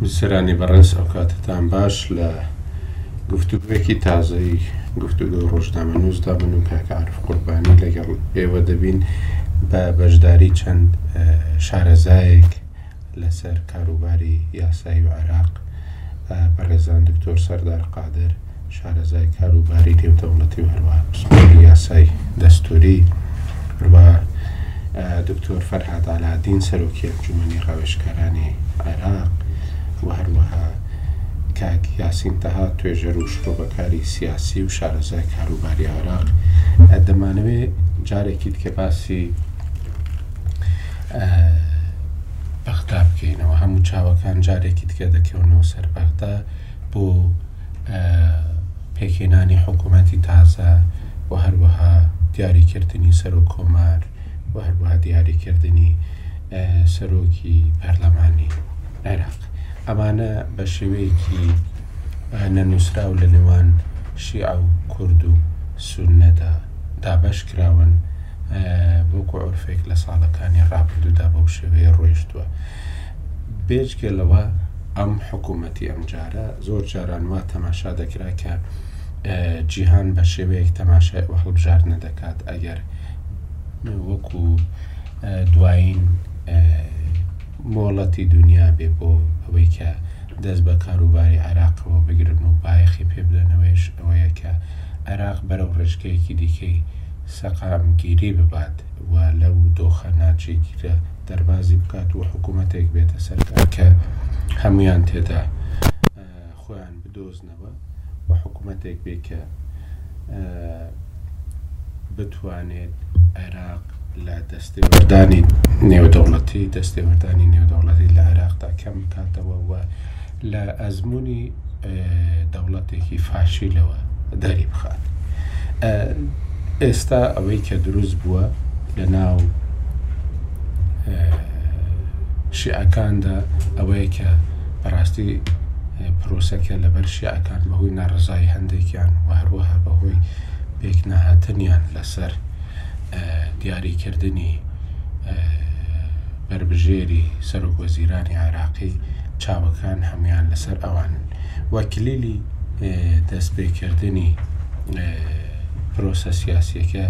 بیسەرانی بەڕێز ئەو کاتتان باش لە گفتوگوێکی تازەی گفتوگۆ ڕۆژنامە نووسدا بن و کاکەعاعرف قوربانی لەگەڵ ئێوە دەبین بە بەشداری چەند شارەزایەک لەسەر کاروباری یاسایی و عێراق، بەڕێزان دکتۆر سەردار قادر، شارەزای کاروباری نێودەوڵەتی و هەروەها پسپۆری یاسای دەستوری و دکتۆر فەرهاد عەلادین سەرۆکی ئەنجومەنی ڕاوێژکارانی عێراق و هەروەها کاک یاسین تەها توێژەر و شرۆڤەکاری سیاسی و شارەزای کاروباری عێراق دەمانەوێ جارێکی دیکە باسی بەغدا بکەینەوە هەموو چاوەکان جارێکی تکە دەکەونەوە سەر بەغدا بۆ پێکهێنانی حکوومەتی تازە و هەروەها دیاریکردنی سەرۆک کۆمار و هەروەها دیاریکردنی سەرۆکی پەرلەمانی عێراق ئەمانە بە شێوەیەکی نەنووسراو لە نێوان شیعە و کورد و سوننەدا دابەش کراون، وەکو عورفێک لە ساڵەکانی ڕابردوودا بەو شێوەیە ڕۆیشتووە. بێجگە لەوە ئەم حکوومەتی ئەمجارە زۆر جاران وا تەماشا دەکرا کە جیهان بە شێوەیەک تەماشای ئەو هەڵبژاردنە دەکات ئەگەر وەکو دوایین مۆڵەتی دونیا بێ بۆ ئەوەی کە دەست بە کاروباری عێراقەوە بگرن و بایەخی پێ بدەن، ئەوەیش ئەوەیە کە عێراق بەرەو ڕێچکەیەکی دیکەی سەقامگیری ببات و لەو دۆخە ناجێگیرە دەربازی بکات و حکوومەتێک بێتە سەرکار کە هەموویان تێدا خۆیان بدۆزنەوە و حکومەتێک بێت کە بتوانێت عێراق لە دەستێوەردانی نێودەوڵەتی دەستێوەردانی نێودەوڵەتی لە عێراقدا کەم بکاتەوە و لە ئەزمموی دەوڵەتێکی فاشیلەوە دەری بخات ئێستا ئەوەی کە دروست بووە لە ناو شیعەکاندا ئەوەیە کە بەڕاستی پرۆسەکە لەبەر شیعەکان بەهۆی ناڕزایی هەندێکیان و هەروەها بەهۆی پێک نەهاتنیان لەسەر دیاریکردنی بەربژێری سەرۆک وەزیرانی عێراقی چاوەکان هەموان لەسەر ئەوانن و کلیلی دەستپێکردنی پرۆسە سیاسیەکە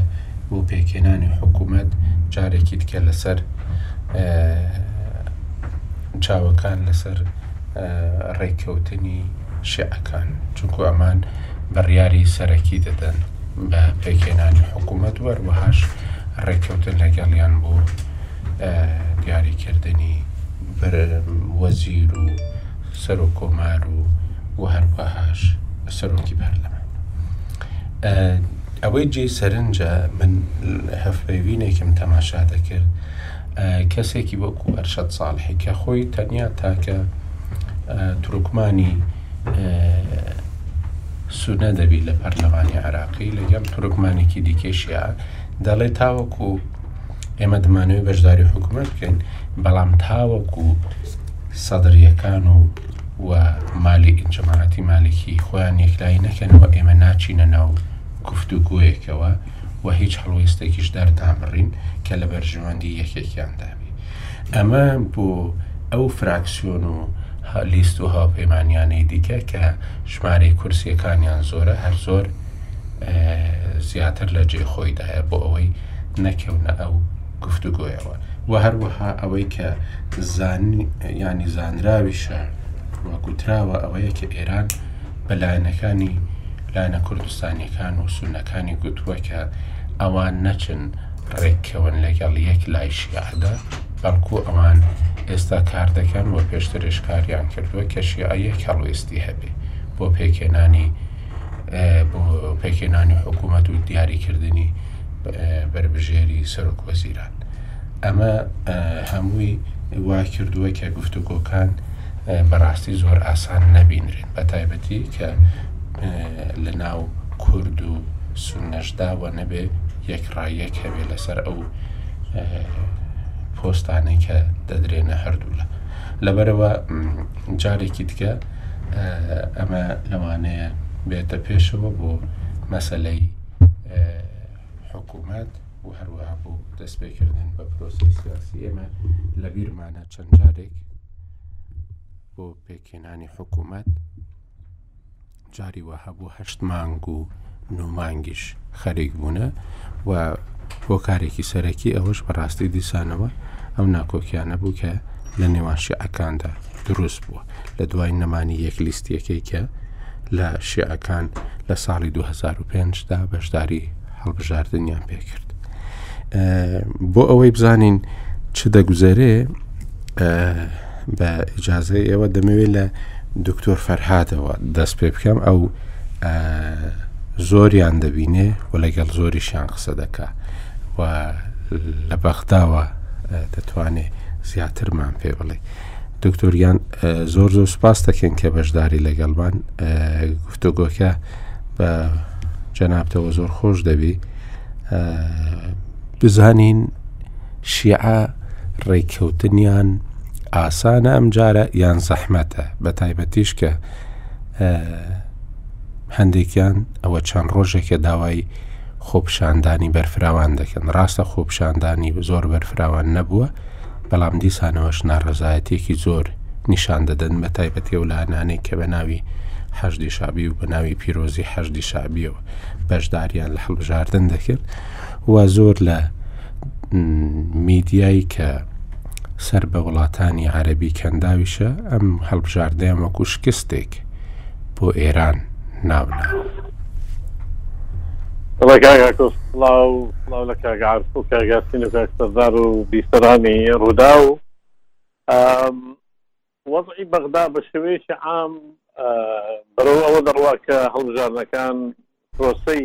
بۆ پێکێنانی حکوومەت جارێکی تکە لەسەر چاوەکان لەسەر ڕێککەوتنی شیعەکان، چونکو ئەمان بڕیاری سەرەکی دەدەن بە پێکهێنانی حکوومەت و هەروەهاش ڕێککەوتن لەگەڵیان بۆ دیاریکردنی وەزیر و سەرۆککۆمار و و هەروەهاش سەرۆکی پەرلەمان. ئەوەی جێی سەرنجە من هەڤپەیڤینێکم تەماشا دەکرد، کەسێکی وەکو ئەرشەد ساڵحی کە خۆی تەنیا تاکە تورکمانی سونە دەبی لە پەرلەمانی عراقی لەگەڵ تورکمانێکی دیکەشیە دەڵێ تاوەکو ئێمە دمانەوەی بەشداری حکوومەت بکەین بەڵام تاوەکو سەدرریەکان و و مالی ئینجمماعاتی مالکی خۆیان یەکلایی نەکەنەوە ئێمە ناچینە ناو گفتوگویەکەوە و هیچ هەڵوێستێکیش دەردنابڕین کە لە بەرژەوەندی یەکێکیان دابێ ئەمە بۆ ئەو فراکسیۆن و لیست و هاوپەیمانیانەی دیکە کە ژمارەی کورسیەکانیان زۆرە هەر زۆر زیاتر لە جێ خۆیدایە بۆ ئەوەی نەکەونە ئەو گفتوگۆیەوە و هەروەها ئەوەی کە زانی ینی زانراویشە وەکوتراوە ئەوەیە کە ئێران بە لایەنەکانی لایەنە کوردستانیەکان و سونەکانی گوتووە کە ئەوان نەچن ڕێککەون لەگەڵ یەک لای شیعەدا بەڵکو ئەوان ئێستا کار دەکەن و پێشترش کاریان کردووە کە شیعە یەک هەڵوێستی هەبێ بۆ پێکێنانی بۆ پێکێنانی حکوومەت و دیاریکردنی بەربژێری سەرۆک وەزیران ئەمە هەمووی واکردووە کە گفتوگۆکان بەڕاستی زۆر ئاسان نەبینرێن بە تایبەتی کە لە ناو کورد و سونەشداوە نەبێ یەکڕایەک هەبێ لەسەر ئەو پۆستانەی کە دەدرێنە هەردوولا لەبەرەوە جارێکی دیکە ئەمە لەوانەیە بێتە پێشەوە بۆ مەسلەی حکوومەت و هەروەها بۆ دەستپێکردن بە پرۆسی سیاسی ئێمە لە بیرمانە چەند جارێک بۆ پێکهێنانی حکوومەت جاری وەها بۆ هەشت مانگ و نۆمانگیش خەرێک بوونە و بۆ کارێکی سەرەکی ئەوەش بەڕاستی دیسانەوە ئەو ناکۆکیانە بوو کە لە نێوان شعەکاندا دروست بووە لە دوای نەمانی یەک لیستیەکەی کە لە شعەکان لە ساڵی 2005دا بەشداری هەڵبژاردنیان پێ کرد بۆ ئەوەی بزانین چ دەگوزەرێ بە ئیجاازەی ئێوە دەمەوێت لە دکتۆر فەرهادەوە دەست پێ بکەم ئەو زۆریان دەبینێ و لەگەڵ زۆریشیان قسە دەکا و لە بەغداوە دەتوانێت زیاترمان پێ بڵێ دکتۆریان زۆر زۆر سپاس دەکەین کە بەشداری لەگەڵمان گفتۆگۆکە بە جەنابتەوە زۆر خۆش دەبی بزانین شیعە ڕێککەوتنیان ئاسانە ئەم جارە یان زەحمەتە بە تایبەتیش کە هەندێکیان ئەوە چەند ڕۆژێکە داوای خۆپشاندانی بەرفراوان دەکەن ڕاستە خۆپشاندانی زۆر بەرفراوان نەبووە بەڵام دیسانەوەش ناڕەزایەتیەکی زۆر نیشان دەدەن بە تایبەتی و لانانەی کە بە ناوی حەشدی شابی و بە ناوی پیرۆزی حەشدی شابیەوە بەشداریان لە هەڵبژاردن دەکرد و زۆر لە میدیایی کە سەر بە وڵاتانی عەربی کەنداویشە ئەم هەڵبژاردەیان وەکو شکستێک بۆ ئێران ناوناوە. ڕێگاگاکۆ سڵاو سڵاو لە کاگەعاعرف و کاگاسین و کاک سەردار و بیسەرانی ڕووداو وەزعی بەغدا بە شێوەیەکی عام بەرەو ئەوە دەڕوا کە هەڵبژاردنەکان پرۆسەی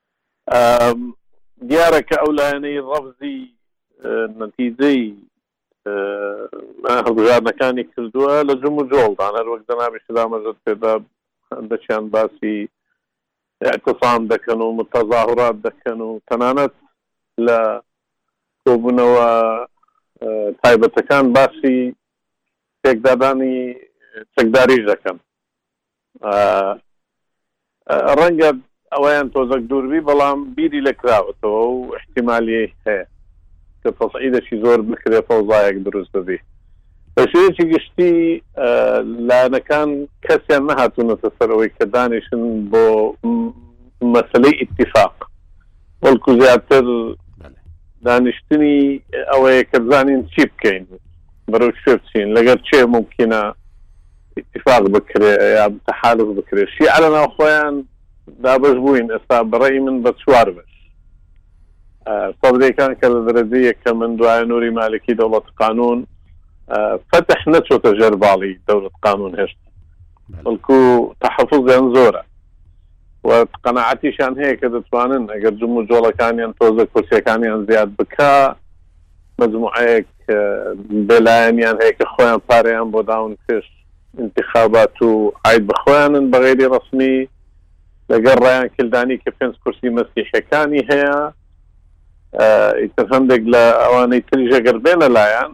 دیارە کە ئەو لایەنەی ڕەفزی نەتیجەی هەڵبژاردنەکانی کردووە لە جم و جۆڵدان هەر وەک دەنامیش دامەژت پێدا دەچیان باسی اعتصام دەکەن و متەزاهرات دەکەن و تەنانەت لە کۆبوونەوە تایبەتەکان باسی پێکدادانی چەکداریش دەکەن ڕەنگە ئەوەیان تۆزەک دووربی بەڵام بیری لە کراوەتەوە و احتیمالی هەیە کە تەسعیدەکی زۆر بکرێ فەوزایەک دروست ببی بەشێوەیەکی گشتی لایەنەکان کەسیان نەهاتوونەتە سەرەوەی کە دانیشن بۆ مەسلەی ئیتفاق بەڵکو زیاتر دانیشتنی ئەوەیە کە بزانین چی بکەین بەرەو کوێ بچین لەگەر چێ ممکنە ئیتیفاق بکرێ یا تەحالف بکرێ شیعە لەناو خۆیان دابەش بووین ئێستا بەڕێی من بە چوار بەش سەدرێکان کە لە دەرەجە یەکە من دوایە نوری مالکی دەوڵەت قانون فتح نەچۆتە ژێر باڵی دەولت قانون هێشت بەڵکو تحفزیان زۆرە و قەنەعاتیشان هەیە کە دەتوانن ئەگەر جم و جۆڵەکانیان تۆزە کورسەکانیان زیاد بکە مەجموعەیەک بێلایەنیان هەیە کە خۆیان پارەیان بۆ داون پێش ئینتیخابات و عاید بە خۆیانن بە غەیری ڕەسمی، لەگەڵ ڕەیان کلدانی کە پێنج کورسی مەسیحیەکانی هەیە، ئیتر هەندێک لە ئەوانەی تریش ئەگەر بێنە لایان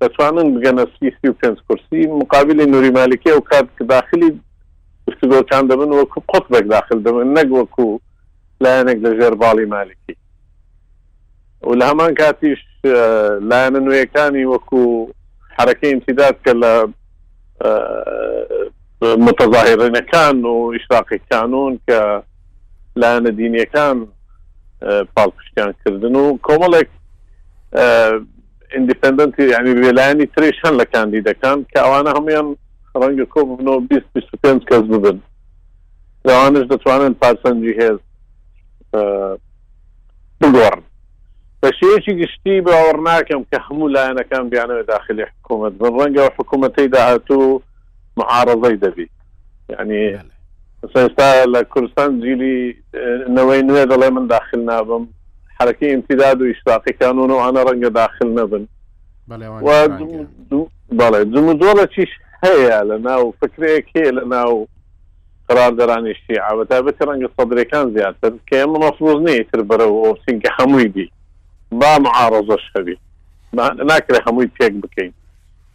دەتوانن بگەنە سی سی و پێنج کورسی، موقابیلی نوری مالکی ئەوکات کە داخلی گفتوگۆکان دەبن وەکو قوتبێک داخل دەبن نەک وەکو لایەنێک لە ژێر باڵی مالکی. و لە هەمان کاتیش لایەنە نوێیەکانی وەکو حرەکەی ئیمتیداد کە لە متەزاهیڕینەکان و ئیشراقی کانون کە لایەنە دینیەکان پاڵپشتیان کردن و کۆمەڵێک ئیندیپندنتی ینی وێلایانی تریش هەن لە کاندیدەکان کە ئەوانە هەمویان ڕەنگە کۆ ببنەوە 25 کەس ببن لەوانش دەتوانن پارسەنجی هێز بگۆڕن بە شێوەیەکی گشتی باوەڕ ناکەم کە هەموو لایەنەکان بیانەوێت داخلی حکوومەت بن ڕەنگە و حکوومەتەی داهاتوو معارەزەی دەبی ینی سستا لە کوردستان جیلی نەوەی نوێ دەڵێ من داخل نابم حرەکی ئیمتیداد و ئیشتاقی کانون و ئەە ڕەنگە داخل نەبن بەڵێ جموجۆڵەکیش هەیە لە ناو فکرێک هەیە لە ناو قەراردەرانی شیعە بە تایبەتی ڕەنگە سەدریەکان زیاتر کە ئێمە مەفروز نیە ئیتر بەرەو ئەو بچین کە هەمووی بی با معارەزەش هەبی ناکرێ هەمووی پێک بکەین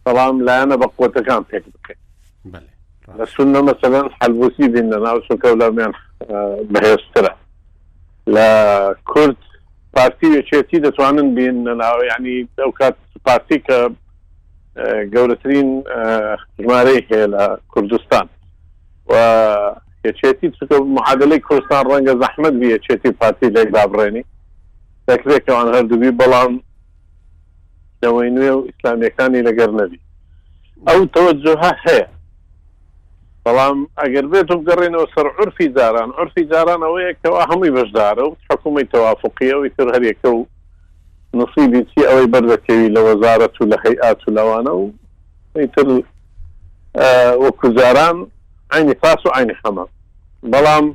بەڵام لایەنە بە قوتەکان پێک بکەین لە سونە مەسەلەن حەلبوسی بین لە ناو چونکە ولامیان بەهێزترە لە کورد پارتی وێچێتی دەتوانن بین لە ناو ینی ئەو کات پارتی کە گەورەترین ژمارەی هەیە لە کوردستان و یەکێتی چونکە معادلەی کوردستان ڕەنگە زەحمەت بی یەکێتی و پارتی لێک دابڕێنی دەکرێت کەوان هەردوو بی بەڵام نەوەی نوێ و ئیسلامیەکانی لەگەر نەبی ئەو تەوەجهە هەیە بەڵام ئەگەر بێت و بگەڕێنەوە سەر عرفی جاران عرفی جاران ئەوەیە کەوا هەمووی بەشدارە و حکوومی تەوافقی ئەوی تر هەرێکە و نسیبی چی ئەوەی بەردەکەوی لە وەزارەت و لە هەیئات و لەوانە و ئیتر وەکو جاران عینی فاس و عینی حەمە بەڵام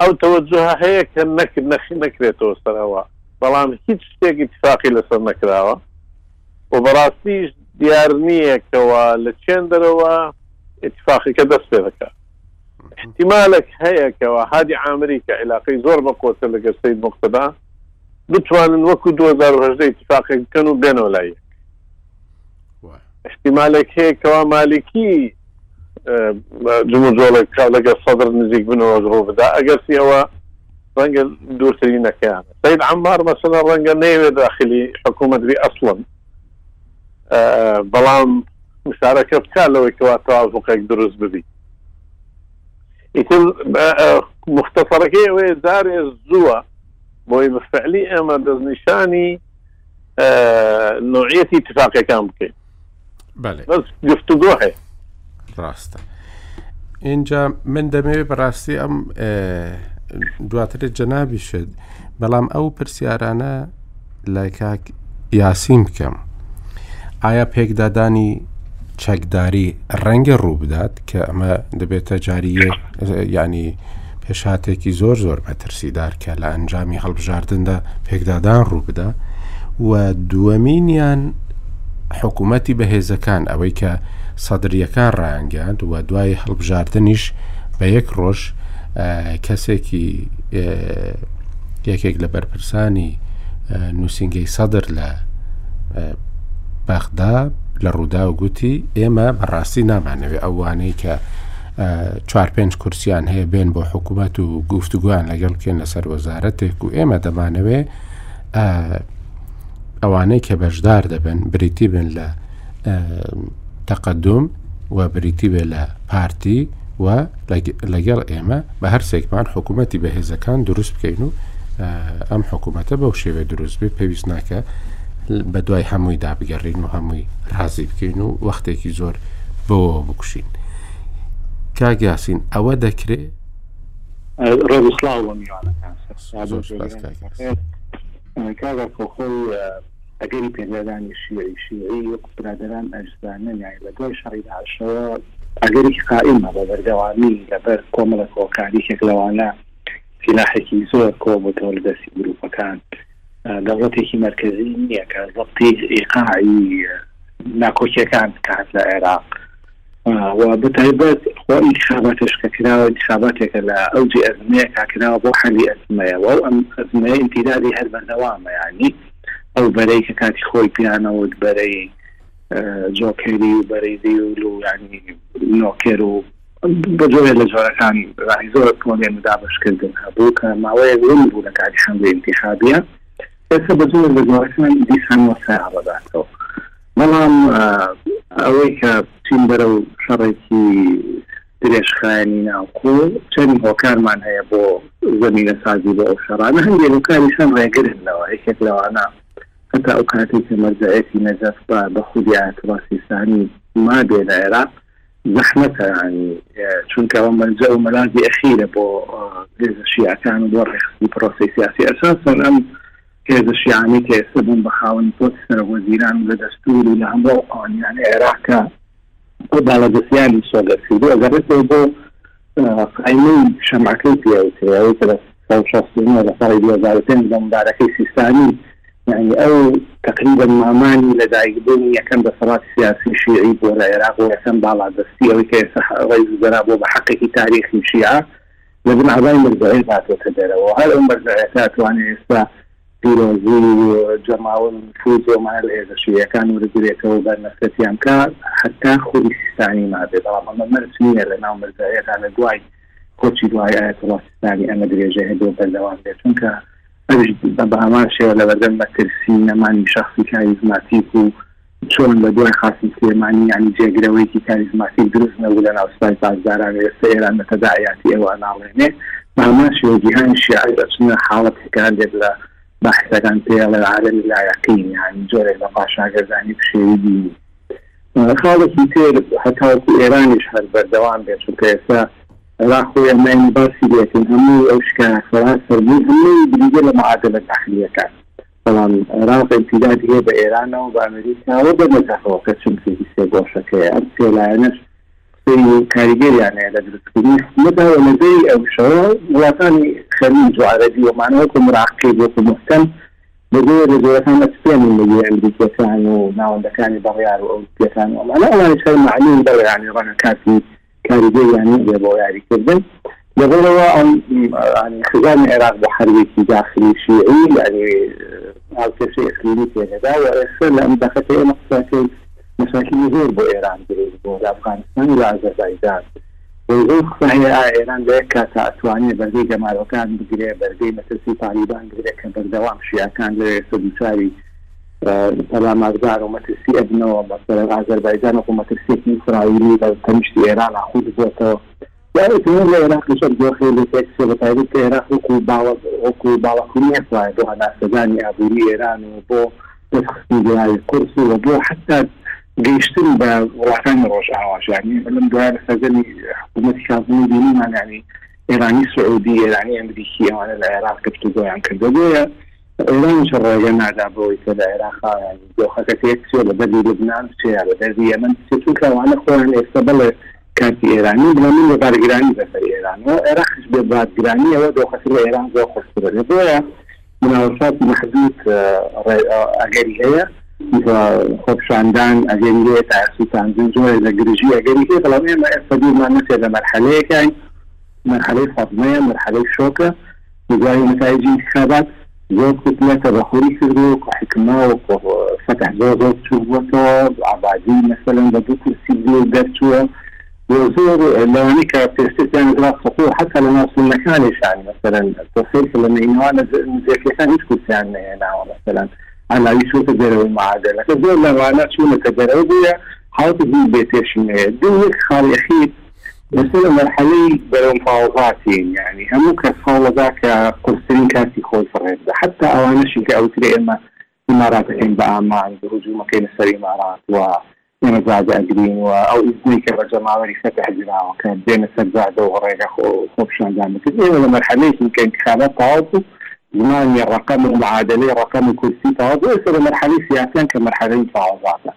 ئەو تەوەجهە هەیە کە نەک نەخی نەکرێتەوە سەر ئەوە بەڵام هیچ شتێک اتفاقی لەسەر نەکراوە و بەڕاستیش دیار نییە کەەوە لە چێن دەرەوە اتفاقیکە دەست پێ دەکات احتیمالێک هەیە کەەوە هادی ئامری کە عیلاقی زۆر بە قۆتە لە گەرسەی مختدا بتوانن وەکو 2010 اتفاقی بکەن و بێنەوە لای وە. ئیحتیمالێک هەیە کەوا مالیکی جموجۆڵێک بکا و لەگەڵ سەدر نزیک بن و ڕوو بدا، ئەگەرچی ئەوە ڕەنگە دوورترینەکەیانە. سەید عەمار مەسەلەن ڕەنگە نەیەوێ داخلی حکوومەت بی ئەسڵەن، بەڵام مشارەکە بکا لەوەی کەوا تەوافوقێک دروست ببی. ئیتر موختەسەرەکەی ئەوەیە جارێ زووە بۆی بە فعلی ئێمە دەستنیشانی نوعیەتی تفاقەکان بکەین گفتوگۆ هەیە ڕاستە اینجا من دەمەوێت بەڕاستی ئەم دواترێت جەنابیشت بەڵام ئەو پرسیارانە لای کاک یاسین بکەم ئایا پێکدادانی چەکداری ڕەنگە ڕوو بدات کە ئەمە دەبێتە جاریە ینی پێشهاتێکی زۆر زۆر مەترسیدار کە لە ئەنجامی هەڵبژاردندا پێکدادان ڕووبدا و دووەمینیان حکوومەتی بەهێزەکان ئەوەی کە سەدریەکان ڕایانگەاند و دوای هەڵبژاردنیش بە یەک ڕۆژ کەسێکی یەکێک لە بەرپرسانی نووسنگەی سەدر لە بەغدا لە ڕوودا و گوتی ئێمە بەڕاستی نامانەوێت ئەوانەی کە چوار پێنج کورسیان هەیە بێن بۆ حکوومەت و گفتوگویان لەگەڵ بکەین لەسەر وەزارەتێک و ئێمە دەمانەوێ ئەوانەی کە بەشدار دەبن بریتی بن لە تەقدم و بریتی بێ لە پارتی و لەگەڵ ئێمە بە هەر سێکمان حکوومەتی بەهێزەکان دروست بکەین و ئەم حکوومەتە بەو شێوێ دروست بێت پێویست ناکە بە دوای هەمووی دابگەڕین و هەمووی ڕازی بکەین و وەختێکی زۆر بەوە بکوشین. کاک یاسین ئەوە دەکرێ؟ ڕێز و سڵاو بۆ میوانەکان زۆر سوپاس کاک یاسین. کاک ئاکۆ خۆی ئەگەری پێکدادانی شیوعی شیوعی وەکو برادەران ئەجزا نەنای لە دوای شەڕی داعشەوە ئەگەرێکی قائیمە بە بەردەوامی لە بەر کۆمەڵێک هۆکار یەکێک لەوانە سیلاحێکی زۆر کۆ بۆتەوە لە دەستی گرووپەکان دەوڵەتێکی مەرکەزی نییە کە زەبتی ئیقاعی ناکۆکیەکان بکات لە عێراق و بەتایبەت خۆ ئینتخاباتش کە کراوە ئینتخاباتێکە لە ئەوجی ئەزمەیەکا کراوە بۆ حەلی ئەزمەیە و ئەو ئەم ئەزمەیە ئیمتیدادی هەر بەردەوامە یانی ئەو بەرەی کە کاتی خۆی پیانەوت بەرەی جۆکەری و بەرەی دیول و یانی نۆکێر و بە جۆرێ لە جۆرەکان ڕای زۆر پۆلێن و دابشکردن هەبوو کە ماوەیەک ون بوو لە کاتی حەملە ئینتخابیە ئێستا بە جۆرێ لە جۆرەکان دیسان وەسەیان ڕداتەوە بەڵام ئەوەی کە چین بەرەو شەڕێکی درێژخایەنی ناوخۆ، چەند هۆکارمان هەیە بۆ زەمینەسازی بۆ ئەو شەڕانە، هەندێک هۆکاریش هەن ڕێگرن لەوە، یەکێک لەوانە هەتا ئەو کاتەی کە مەرجەعیەتی نەجەف بە بە خودی ئایەتوڵا سیستانی مابێ لە عێراق زەحمەتە، یانی چونکە ئەوە مەلجەء و مەلاذی ئەخیرە بۆ هێزە شیعەکان و بۆ ڕێکخستنی پڕۆسەی سیاسی، ئەساسەن ئەم هێزە شیعانەی کە ئێستا بوون بە خاوەنی پۆستی سەرۆکوەزیران و لە دەستوور و لە هەموو ئەو قوانینانەی عێراق کە بۆ باڵادەستیان مسۆگەر کردووە، ئەگەڕێتەوە بۆ قایمەی شەمعەکەی پێ ئەوترێ، ئەوەی کە لە سەد و شەست و نۆ لە ساڵی دوو هەزار و پێنج لە مبارەکەی سیستانی، یانی ئەو تەقریبەن مامانی لەدایکبوونی یەکەم دەسەڵاتی سیاسی شیعی بووە لە عێراق و یەکەم باڵادەستی ئەوەی کە ئێستا ڕەئیس وزەرا بووە بە حەقێکی تاریخی شیعە. لە بن عەبای مەرجەعیەک هاتۆتە دەرەوە، هەر ئەو مەرجەعیەکە ئەتوانێ ئێستا پیرۆزی و جەماوەر و نفوز و ئەمانە لە هێزە شیعیەکان وەرگرێتەوە و بەرمەستەتیان بکا هەتا خودی سیستانی مابێ، بەڵام ئەمە مەرج نیە لە ناو مەرجەعیەکا لە دوای کۆچی دوایی ئایەتوڵا سیستانی ئەمە درێژەی هەبێ و بەردەوام بێ، چونکە ئەویش بە هەمان شێوە لە بەردەم مەترسی نەمانی شەخسی کاریزماتیک و چۆن لە دوای قاسم سلێمانی یانی جێگرەوەیەکی کاریزماتیک دروست نەبوو لە ناو سپای پاسداران و ئێستا ئێران بە تەداعیاتی ئەوە ناڵێنێ، بە هەمان شێوە جیهانی شیعەش ئەچنە حاڵەتێک کە هەندێک لە باحسەکان پێی ئەڵێن عالەمی لایەقین یانی جۆرێک لە پاشاگەردانی پشێوی دینی. خاڵێکی تر هەتاوەکو ئێرانیش هەر بەردەوام بێت چونکە ئێستا عێراق خۆی ئەمەین باسی لێکەین هەموو ئەو شکایەت سەراسەر بوون هەمووی بریتیە لە معادلە داخلیەکان بەڵام عێراق ئیمتیدادی هەیە بە ئێرانەوە بە ئەمریکاوە دەرنەچەرخەوە کە چەمکێکی سێ گۆشەکەیە ئەم سێ لایەنەش قسەی کاریگەریان هەیە لە دروستکردنی حکومەتدا و لە دەری ئەوشەوە وڵاتانی خەلیج و عەرەبی و مانە وەکو مراقیب وەکو موهتەم بە جۆرێ لە جۆرەکان ئەتپێنن لە گوێ ئەمریکییەکان و ناوەندەکانی بڕیار و ئەوروپییەکان و ئەمانە ئەوانیش هەر مەعنین بەڵێ یانی ڕەنگە کاتی کاریگەریان نەبێت بۆ یاریکردن لەبەرئەوە ئەم خزانی عێراق بۆ حەربێکی داخلی شیعی یاری هاوکێشەی ئەقلیمی پێنەدا و ئێستا لە ئەم دەقەتە ئێمە قساکەین مەشاکلی زۆر بۆ ئێران دروست بۆ لە ئەفغانستان و لە ئازەربایجان زۆر قسە هەیە ئێران لە یەک کاتا ئەتوانێت بەرگەی گەمارۆکان بگرێ بەرگەی مەترسی تالیبان بگرێت کە بەردەوام شیعەکان لەوێسە دووچاری پەلاماردان و مەترسی ئەبنەوە بە سەر ئازەربایجان وەکو مەترسیەکی ئیسرائیلی لە تەنیشتی ئێرانا قورس بۆتەوە و ئیتر لە ئێراقیش ئەم دۆخەی لێ تێک چوە بە تایبەت کە ئێراق وەکو باڵە وەکو باڵەخونێک وایە بۆ هەناسەدانی ئابوری ئێران و بۆ دەستخستنی دراوی قورس و بۆ حەتا گەیشتن بە وڵاتانی ڕۆژئاواش یانی لەم دوایە لە سەردەمی حکوومەتی کازمی بینیمان یانی ئێرانی سعودی ئێرانی ئەمریکی ئەوانە لە عێراق گفتوگۆیان کردوە بۆیە ئێرانیش ڕێگە نادا بەوەی کە لە عێراقا یانی دۆخەکە تێکچێ، لە دەردی لوبنان بچێ یا لە دەردی یەمەن بچێ، چونکە ئەوانە خۆیان ئێستە بەڵێ کارتی ئێرانین، بڵام من بە بارگرانی بەسەر ئێرانەوە، عێراقیش بێ بارگرانی ئەوە دۆخەکە لە ئێران زۆر قورستر ئەبێ، بۆیە مناوەساتی مەحدود ئەگەری هەیە و خۆپیشاندان ئەگەری هەیە، تاعسوتاندن جۆرێک لە گرژی ئەگەری هەیە، بەڵام ئێمە ئێستە بیرمان نەچێت لە مەرحەلەیەکاین، مەرحەلەی سەدمەیە، مەرحەلەی شۆکە. دوای نەتایجی ئینتخابات زۆر کوتلە تەبەخوری کردوە و حکما و فەتح زۆر زۆر بچوک بوەتەوە عەبادی مەسەلەن بە دوو کورسی دور دەرچوە و زۆر لەوانەی کە پێشتر پێیان دەدرا سەکۆ حەتا لە ناو سونەکانیشان مەسەلەن تۆ سەیرکە لە نەینەوانە زێکیەکان هیچ کورسیان نەهێناوە مەسەلەن عەلاوی چوەتە دەرەوەی معادەلەکە زۆر لەوانە چونەتە دەرەوە بویە حاڵەتێکی بێ پێشینەیە دوو یەک خاڵی ئەخیر ئێستا لە مەرحەلەی بەرەو مفاوەزاتین، یانی هەموو کەس هەوڵەدا کە قورسترین کاتی خۆی فڕێ بدا، حەتتا ئەوانەشی کە ئەوترێ ئێمە ئیمارات دەکەین بە ئامانج و هجووم ئەکەینە سەر ئیمارات و ئێمە جادە ئەگرین و ئەو ئیزنەی کە بە جەماوەری فەتح دراوە کە بێنە سەر جادە و ڕێگا خۆپیشاندان بکەن، ئێمە لە مەرحەلەیەکین کە ئینتخابات تەواو بوو، زمانی ڕەقەم و معادەلەی ڕەقەم و کورسی تەواو بوو، ئێستا لە مەرحەلەی سیاسیان کە مەرحەلەی مفاوەزاتە.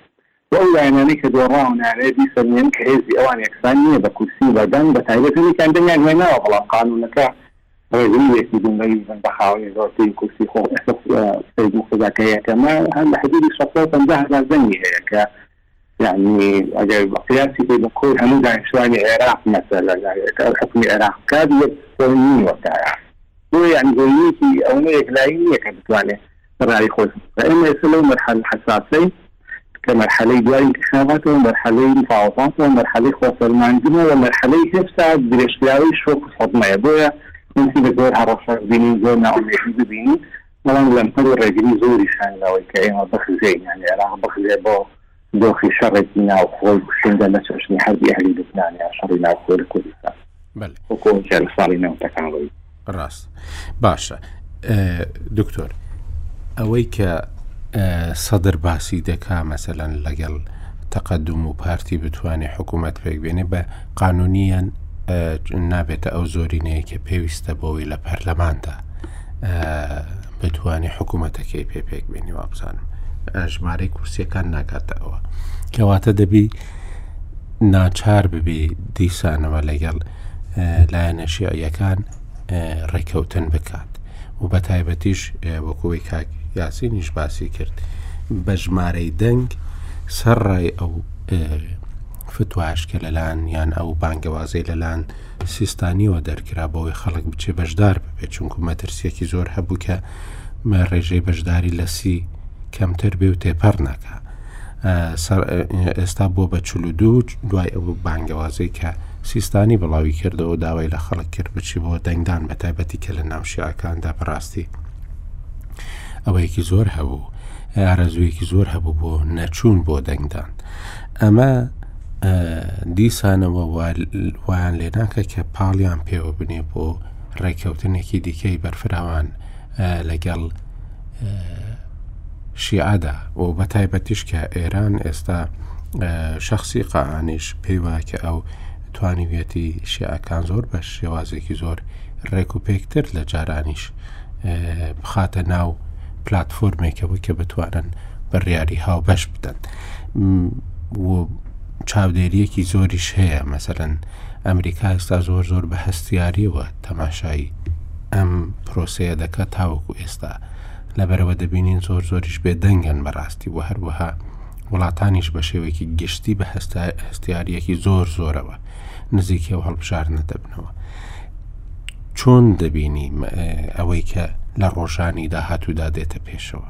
و ئەو لایەنانەی کە دۆڕاون ئەیانەوێت بیسەلمێنن کە هێزی ئەوان یەکسان نییە بە کورسی و بەردان و بەتایبەت هەندێکیان دەنگیان هێناوە بەڵام قانوونەکە ڕێگری لێ کردوون لەوەی ببن بە خاوەنی زۆرترین کورسی خۆ ئێستا سەید موقتەدا کە هەیە کە ما هەر لە حدوودی شەست و پەنجا هەزار دەنگی هەیە کە یەعنی ئەگەر قیاسی بکەی بە کۆی هەموو دانیشتووانی عێراق مەسەلەن ئەگەر ئەو حوکمی عێراق بکات یەک پۆینت نی وەک دارا بۆیە یەعنی زۆرینەیەکی ئەوەنە یەکلایی نییە کە بتوانێت بەڕای خۆت ئێمە ئێستا لەو مەرحەلە حەساسەین کە مەرحەلەی دوای ئینتخاباتە و مەرحەلەی مفاوەزاتە و مەرحەلەی خۆسەلماندنە و مەرحەلەی هێشتا درێژکراوەی شۆک و سەدمەیە بۆیە ممکنە زۆر هەڕەشە ببینین زۆر نائومێدی ببینین بەڵام لەمپەری ڕێگری زۆریشان لەوەی کە ئێمە بخزێین یان عێراق بخزێ بۆ دۆخی شەڕێکی ناوخۆی کوشندە لە چەشنی حەربی ئەهلی لوبنان یان شەڕی ناوخۆی لە کوردستان وەکو ئەوەی کە لە ساڵی نەوەتەکان ڕووی دا. ڕاست باشە دکتۆر ئەوەی کە سەدر باسی دەکا مەسەلەن لەگەڵ تەقدم و پارتی بتوانێت حکوومەت پێک بێنێ بە قانونیان نابێتە ئەو زۆرینەیە کە پێویستە بۆەوەی لە پەرلەماندا دەتوانی حکوومەتەکەی پێ پێک بێنی وابزانم ژمارەی کورسیەکان ناکاتە ئەوە کەواتە دەبی ناچار ببی دیسانەوە لەگەڵ لایەنە شیعیەکان ڕێککەوتن بکات و بە تایبەتیش وەکوی کاک یاسینیش باسی کرد بە ژمارەی دەنگ سەر ڕای ئەو فتوواش کە لەلاان یان ئەو بانگەوازەی لەلاان سیستانیەوە دەرکرا بۆی خەڵک بچێ بەشدار ببێت چونکو مەترسیەکی زۆر هەبوو کە ڕێژەی بەشداری لە سی کەمتر بێ و تێپەر ناکە ئێستا بۆ بە چل و دوو دوای ئەو بانگەوازەی کە سیستانی بڵاوی کردەوە داوای لە خەڵک کرد بچی بۆ دەنگدان بە تایبەتی کە لە ناوشیعەکاندا بەڕاستی ئەوەیەکی زۆر هەبوو ئارەزوویەکی زۆر هەبوو بۆ نەچوون بۆ دەنگدان ئەمە دیسانەوە وایان لێناکە کە پاڵیان پێوە بنێ بۆ ڕێککەوتنێکی دیکەی بەرفراوان لەگەڵ شیعدا و بە تایبەتیش کە ئێران ئێستا شخصی قاعانیش پێی وایە کە ئەو توانیویەتی شیعەکان زۆر بە شێوازێکی زۆر ڕێک و پێکتر لە جارانیش بخاتە ناو پلتفۆرمێکەوە کە بتوانن بڕیاری هاوبەش بدەن. چاودێریەکی زۆریش هەیە مەسەرەن ئەمریکا ئێستا زۆر زۆر بە هەستیاریەوە تەماشایی ئەم پرۆسەیە دەکات تاوەکو ئێستا لەبەرەوە دەبینین زۆر زۆریش بێدەنگەن بەڕاستی و هەروەها وڵاتانیش بە شێوەیەکی گشتی بە هەستا هەستیارەکی زۆر زۆرەوە نزیکە و هەڵبژارنە دەبنەوە چۆن دەبینی ئەوەی کە لە ڕۆژانی داهاتوودا دێتە پێشەوە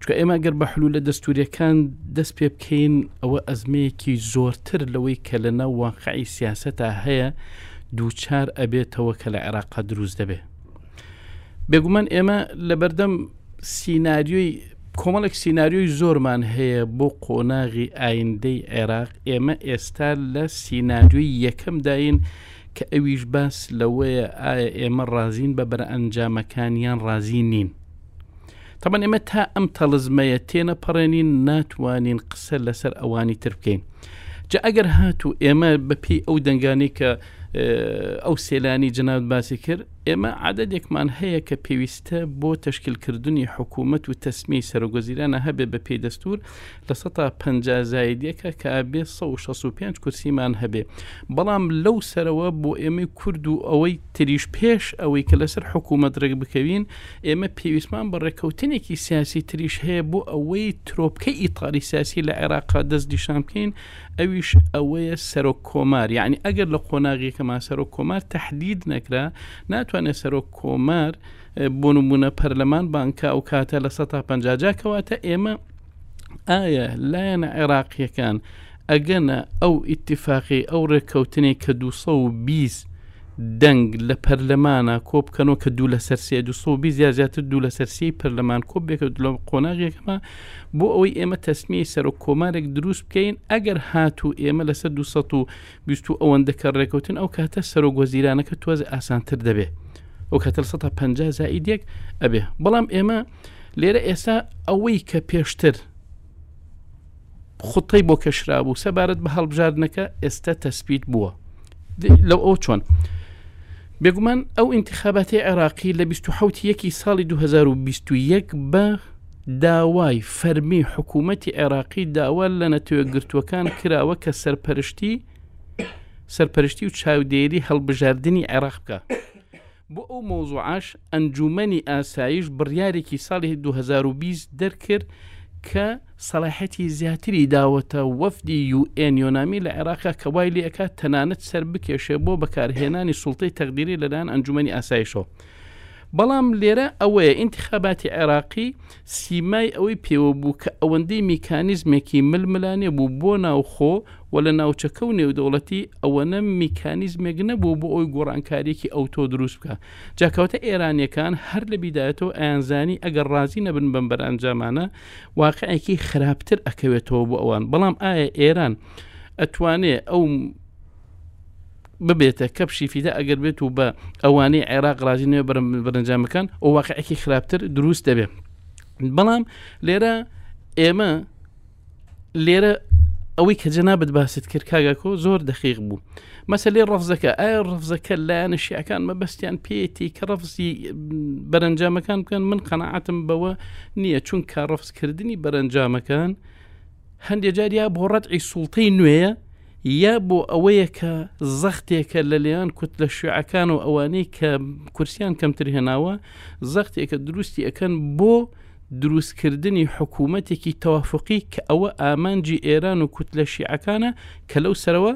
چکە ئێمە گەر بە حلو لە دەستوریەکان دەست پێ بکەین ئەوە ئەزمەیەکی زۆرتر لەوەی کە لە ناو واقعی سیاستە هەیە دووچار ئەبێتەوە کە لە عێراقا دروست دەبێ بێگومان ئێمە لە بەردەم سینناریۆی کۆمەڵێک سینناریۆی زۆرمان هەیە بۆ قۆناغی ئایندەی عێراق ئێمە ئێستا لە سینناریۆی یەکەمداین کە ئەویش باس لەوەیە ئایا ئێمە ڕازین بە بەرەنجامەکانیان ڕازی نین تەبەن ئێمە تا ئەم تەلزمەیە تێنە پەڕێنین ناتوانین قسە لەسەر ئەوانی تر بکەین جا ئەگەر هاتوو ئێمە بەپی ئەو دەنگانی کە ئەو سێلانی جناوت باسی کرد ئێمە عادەێکمان هەیە کە پێویستە بۆ تشکیلکردنی حکوومەت و تەسمی سەرۆگۆزیرانە هەبێ بە پێی دەستور لە سەتا پەنجا زایدێکە کە ئەبێ سەد و شەست و پێنج کورسیمان هەبێ بەڵام لەو سەرەوە بۆ ئێمەی کورد و ئەوەی تریش پێش ئەوەی کە لەسەر حکوومەت ڕێک بکەوین ئێمە پێویستمان بە ڕێککەوتنێکی سیاسی تریش هەیە بۆ ئەوەی ترۆپکە ئیتاری سیاسی لە عێراقا دەست دیشان بکەین ئەویش ئەوەیە سەرۆک کۆمار یعنی ئەگەر لە قۆناغیەکەمان سەرۆک کۆمار تهدید نەکرا ناتوانێت سەرۆک کۆمار بۆ نمونە پەرلەمان بانکە ئەو کاتە لە 150 کەواتە ئێمە ئایا لایەنە عێراقیەکان ئەگەنە ئەو ئیتفاقی ئەو ڕێککەوتنی کە 220 دەنگ لە پەرلەمانە کۆبکەنەوە کە دوو لە سەرسیە 220 یا زیاتر دوو لە سەرسی پەرلەمان کۆ بێکەوت لە قۆناغێکمە بۆ ئەوەی ئێمە تەسمی سەرۆک کۆمارێک دروست بکەین ئەگەر هات و ئێمە لەسەر 220 ئەوەندەکە ڕێکوتن ئەو کاتە سەرۆک وەزیرانەکە توازە ئاسانتر دەبێت ئەو کاتە 150 زائیدێک ئەبێ بەڵام ئێمە لێرە ئێستا ئەوەی کە پێشتر خوتەی بۆ کەشرا بوو سەبارەت بە هەڵبژاردنەکە ئێستا تەسپیت بووە لەو ئەو چۆن بێگومان ئەو انتخاباتی عێراقی لە 1970 یەکی ساڵی 2021 بە داوای فەرمی حکوومەتتی عێراقی داوا لە نەتەوە گرتووەکان کراوە کە سەرپەرشتی سەرپەرشتی و چاودێری هەڵبژاردننی عێراق بکە بۆ ئەو مەوزوعەش ئەنجوومەنی ئاسایش بڕیارێکی ساڵی دوو هەزار و بیست دەرکرد کە سەلاحەتی زیاتری داوەتە وەفدی یوئێن یۆنامی لە عێراقا کە وای لێ ئەکات تەنانەت سەر بکێشێ بۆ بەکارهێنانی سوڵتەی تەقدیری لەلایەن ئەنجوومەنی ئاسایشەوە. بەڵام لێرە ئەوەیە ئینتخاباتی عێراقی سیمای ئەوەی پێوە بوو کە ئەوەندەی میکانیزمێکی ململانێ بوو بۆ ناوخۆ و لە ناوچەکە و نێودەوڵەتی، ئەوەنە میکانیزمێک نەبوو بۆ ئەوەی گۆڕانکارییەکی ئەوتۆ دروست بکا. جا کەواتە ئێرانییەکان هەر لە بیدایەتەوە ئەیانزانی ئەگەر ڕازی نەبن بەم بەرئەنجامانە، واقعێکی خراپتر ئەکەوێتەوە بۆ ئەوان. بەڵام ئایا ئێران ئەتوانێ ئەو. ببێتە کەپشی فیدا ئەگەر بێت و بە ئەوانەی عێراق ڕازی نوێ بەرەنجام بکەن و واقعێکی خراپتر دروست دەبێت بەڵام لێرە ئێمە لێرە ئەوەی کە جەنابەت باست کرد کاگاکۆ زۆر دەخیق بوو مەسلەی ڕفزەکە ئایا ڕفزەکە لایەنە شیعەکان مەبەستیان پێێتی کە ڕفزی بەرەنجامەکان بکەن من قەنەعاتم بەوە نییە چونکە ڕفزکردنی بەرەنجامەکان هەندێ جار یا بۆ ڕەتعی سوڵتەی نوێیە یا بۆ ئەوەیە کە زەختێکە لە لێیان کوت لە شوعەکان و ئەوانەی کە کورسیان کەمتر هێناوە زەختێکە دروستی ئەەکەن بۆ دروستکردنی حکوومەتێکی تەوافقی کە ئەوە ئامانجی ئێران و کوت لە شیعەکانە کە لەو سەرەوە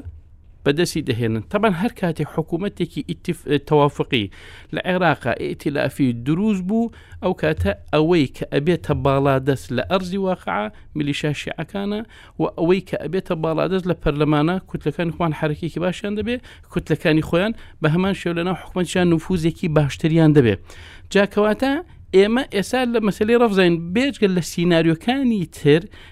بەدەستی دەهێنن تەبەن هەر کاتێک حکوومەتێکی تەوافقی لە عێراقا ئیتیلافی دروست بوو ئەو کاتە ئەوەی کە ئەبێتە باڵادەست لە ئەرزی واقع ملیشا شیعەکانە و ئەوەی کە ئەبێتە باڵادەست لە پەرلەمانە کوتلەکانی خوان حرەکێکی باشیان دەبێ کوتلەکانی خۆیان بە هەمان شێو لەناو حکومەتیان نفوزێکی باشتریان دەبێ جاکەواتە ئێمە ئێستا لە مەسلەی ڕفزین بێجگە لە سینناریۆکانی تر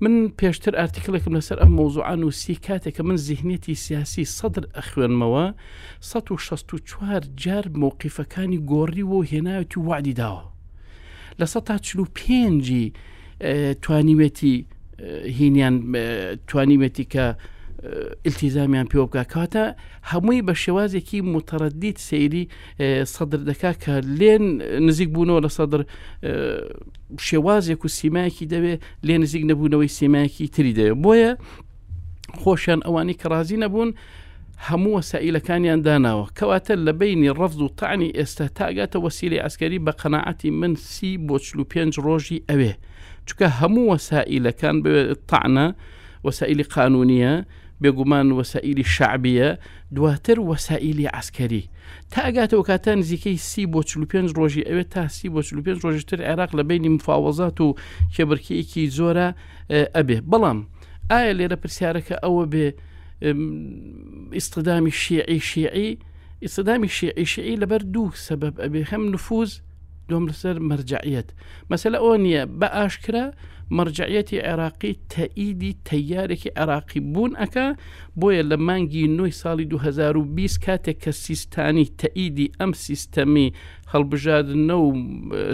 من پێشتر ئارتیکلێکم لەسەر ئەم مۆزوعا نووسی کاتێک کە من زیهنێتی سیاسی سەدر ئەخوێنمەوە 1964 جار مووقیفەکانی گۆڕی و هێناوێتی وادی داوە لە 1945 توانیوێتی هینیان توانیوێتی کە ئلتیزامیان پێوە بکە کاتە هەمووی بە شێوازێکی متەڕەدیت سەیری سەدر دەکا کە لێن نزیک بوونەوە لە سەدر شێوازێک و سیمایەکی دەوێ لێ نزیک نەبوونەوەی سیمایەکی تری دەوێ بۆیە خۆشیان ئەوانی کە ڕازی نەبوون هەموو وەسائلەکانیان داناوە کەواتە لە بینی ڕەفز و تانی ئێستا تاگاتە وەسیلی ئەسکەری بە قەنەعەتی من سی بۆ چ پێنج ڕۆژی ئەوێ چکە هەموو وەسائلەکان بێ تانە وەسائلی قانونیە بێگومان وەسائیلی شەعبییە، دواتر وەسائیلی عەسکەری. تا ئەگاتە وکاتە نزیکەی سی بۆ چل و پێنج ڕۆژی ئەوێت تا سی بۆ چل و پێنج ڕۆژی تر عێراق لە بەینی مفاوەزات و کێبڕکێیەکی زۆرا ئەبێ. بەڵام ئایا لێرە پرسیارەکە ئەوە بێ ئیستدامی شیعی شیعی ئیستدامی شیعی شیعی لەبەر دوو سەبەب ئەبێ هەم نفوز، دوم لەسەر مەرجعیەت مەسەلە ئەوە نییە بە ئاشکرا مەرجعەتی عێراقی تەئیدی تەیارێکی عێراقی بوون ئەک بۆیە لە مانگی نوی ساڵی 2020 کاتێک کە سیستانی تەئیدی ئەم سیستەمی هەڵبژاردنە و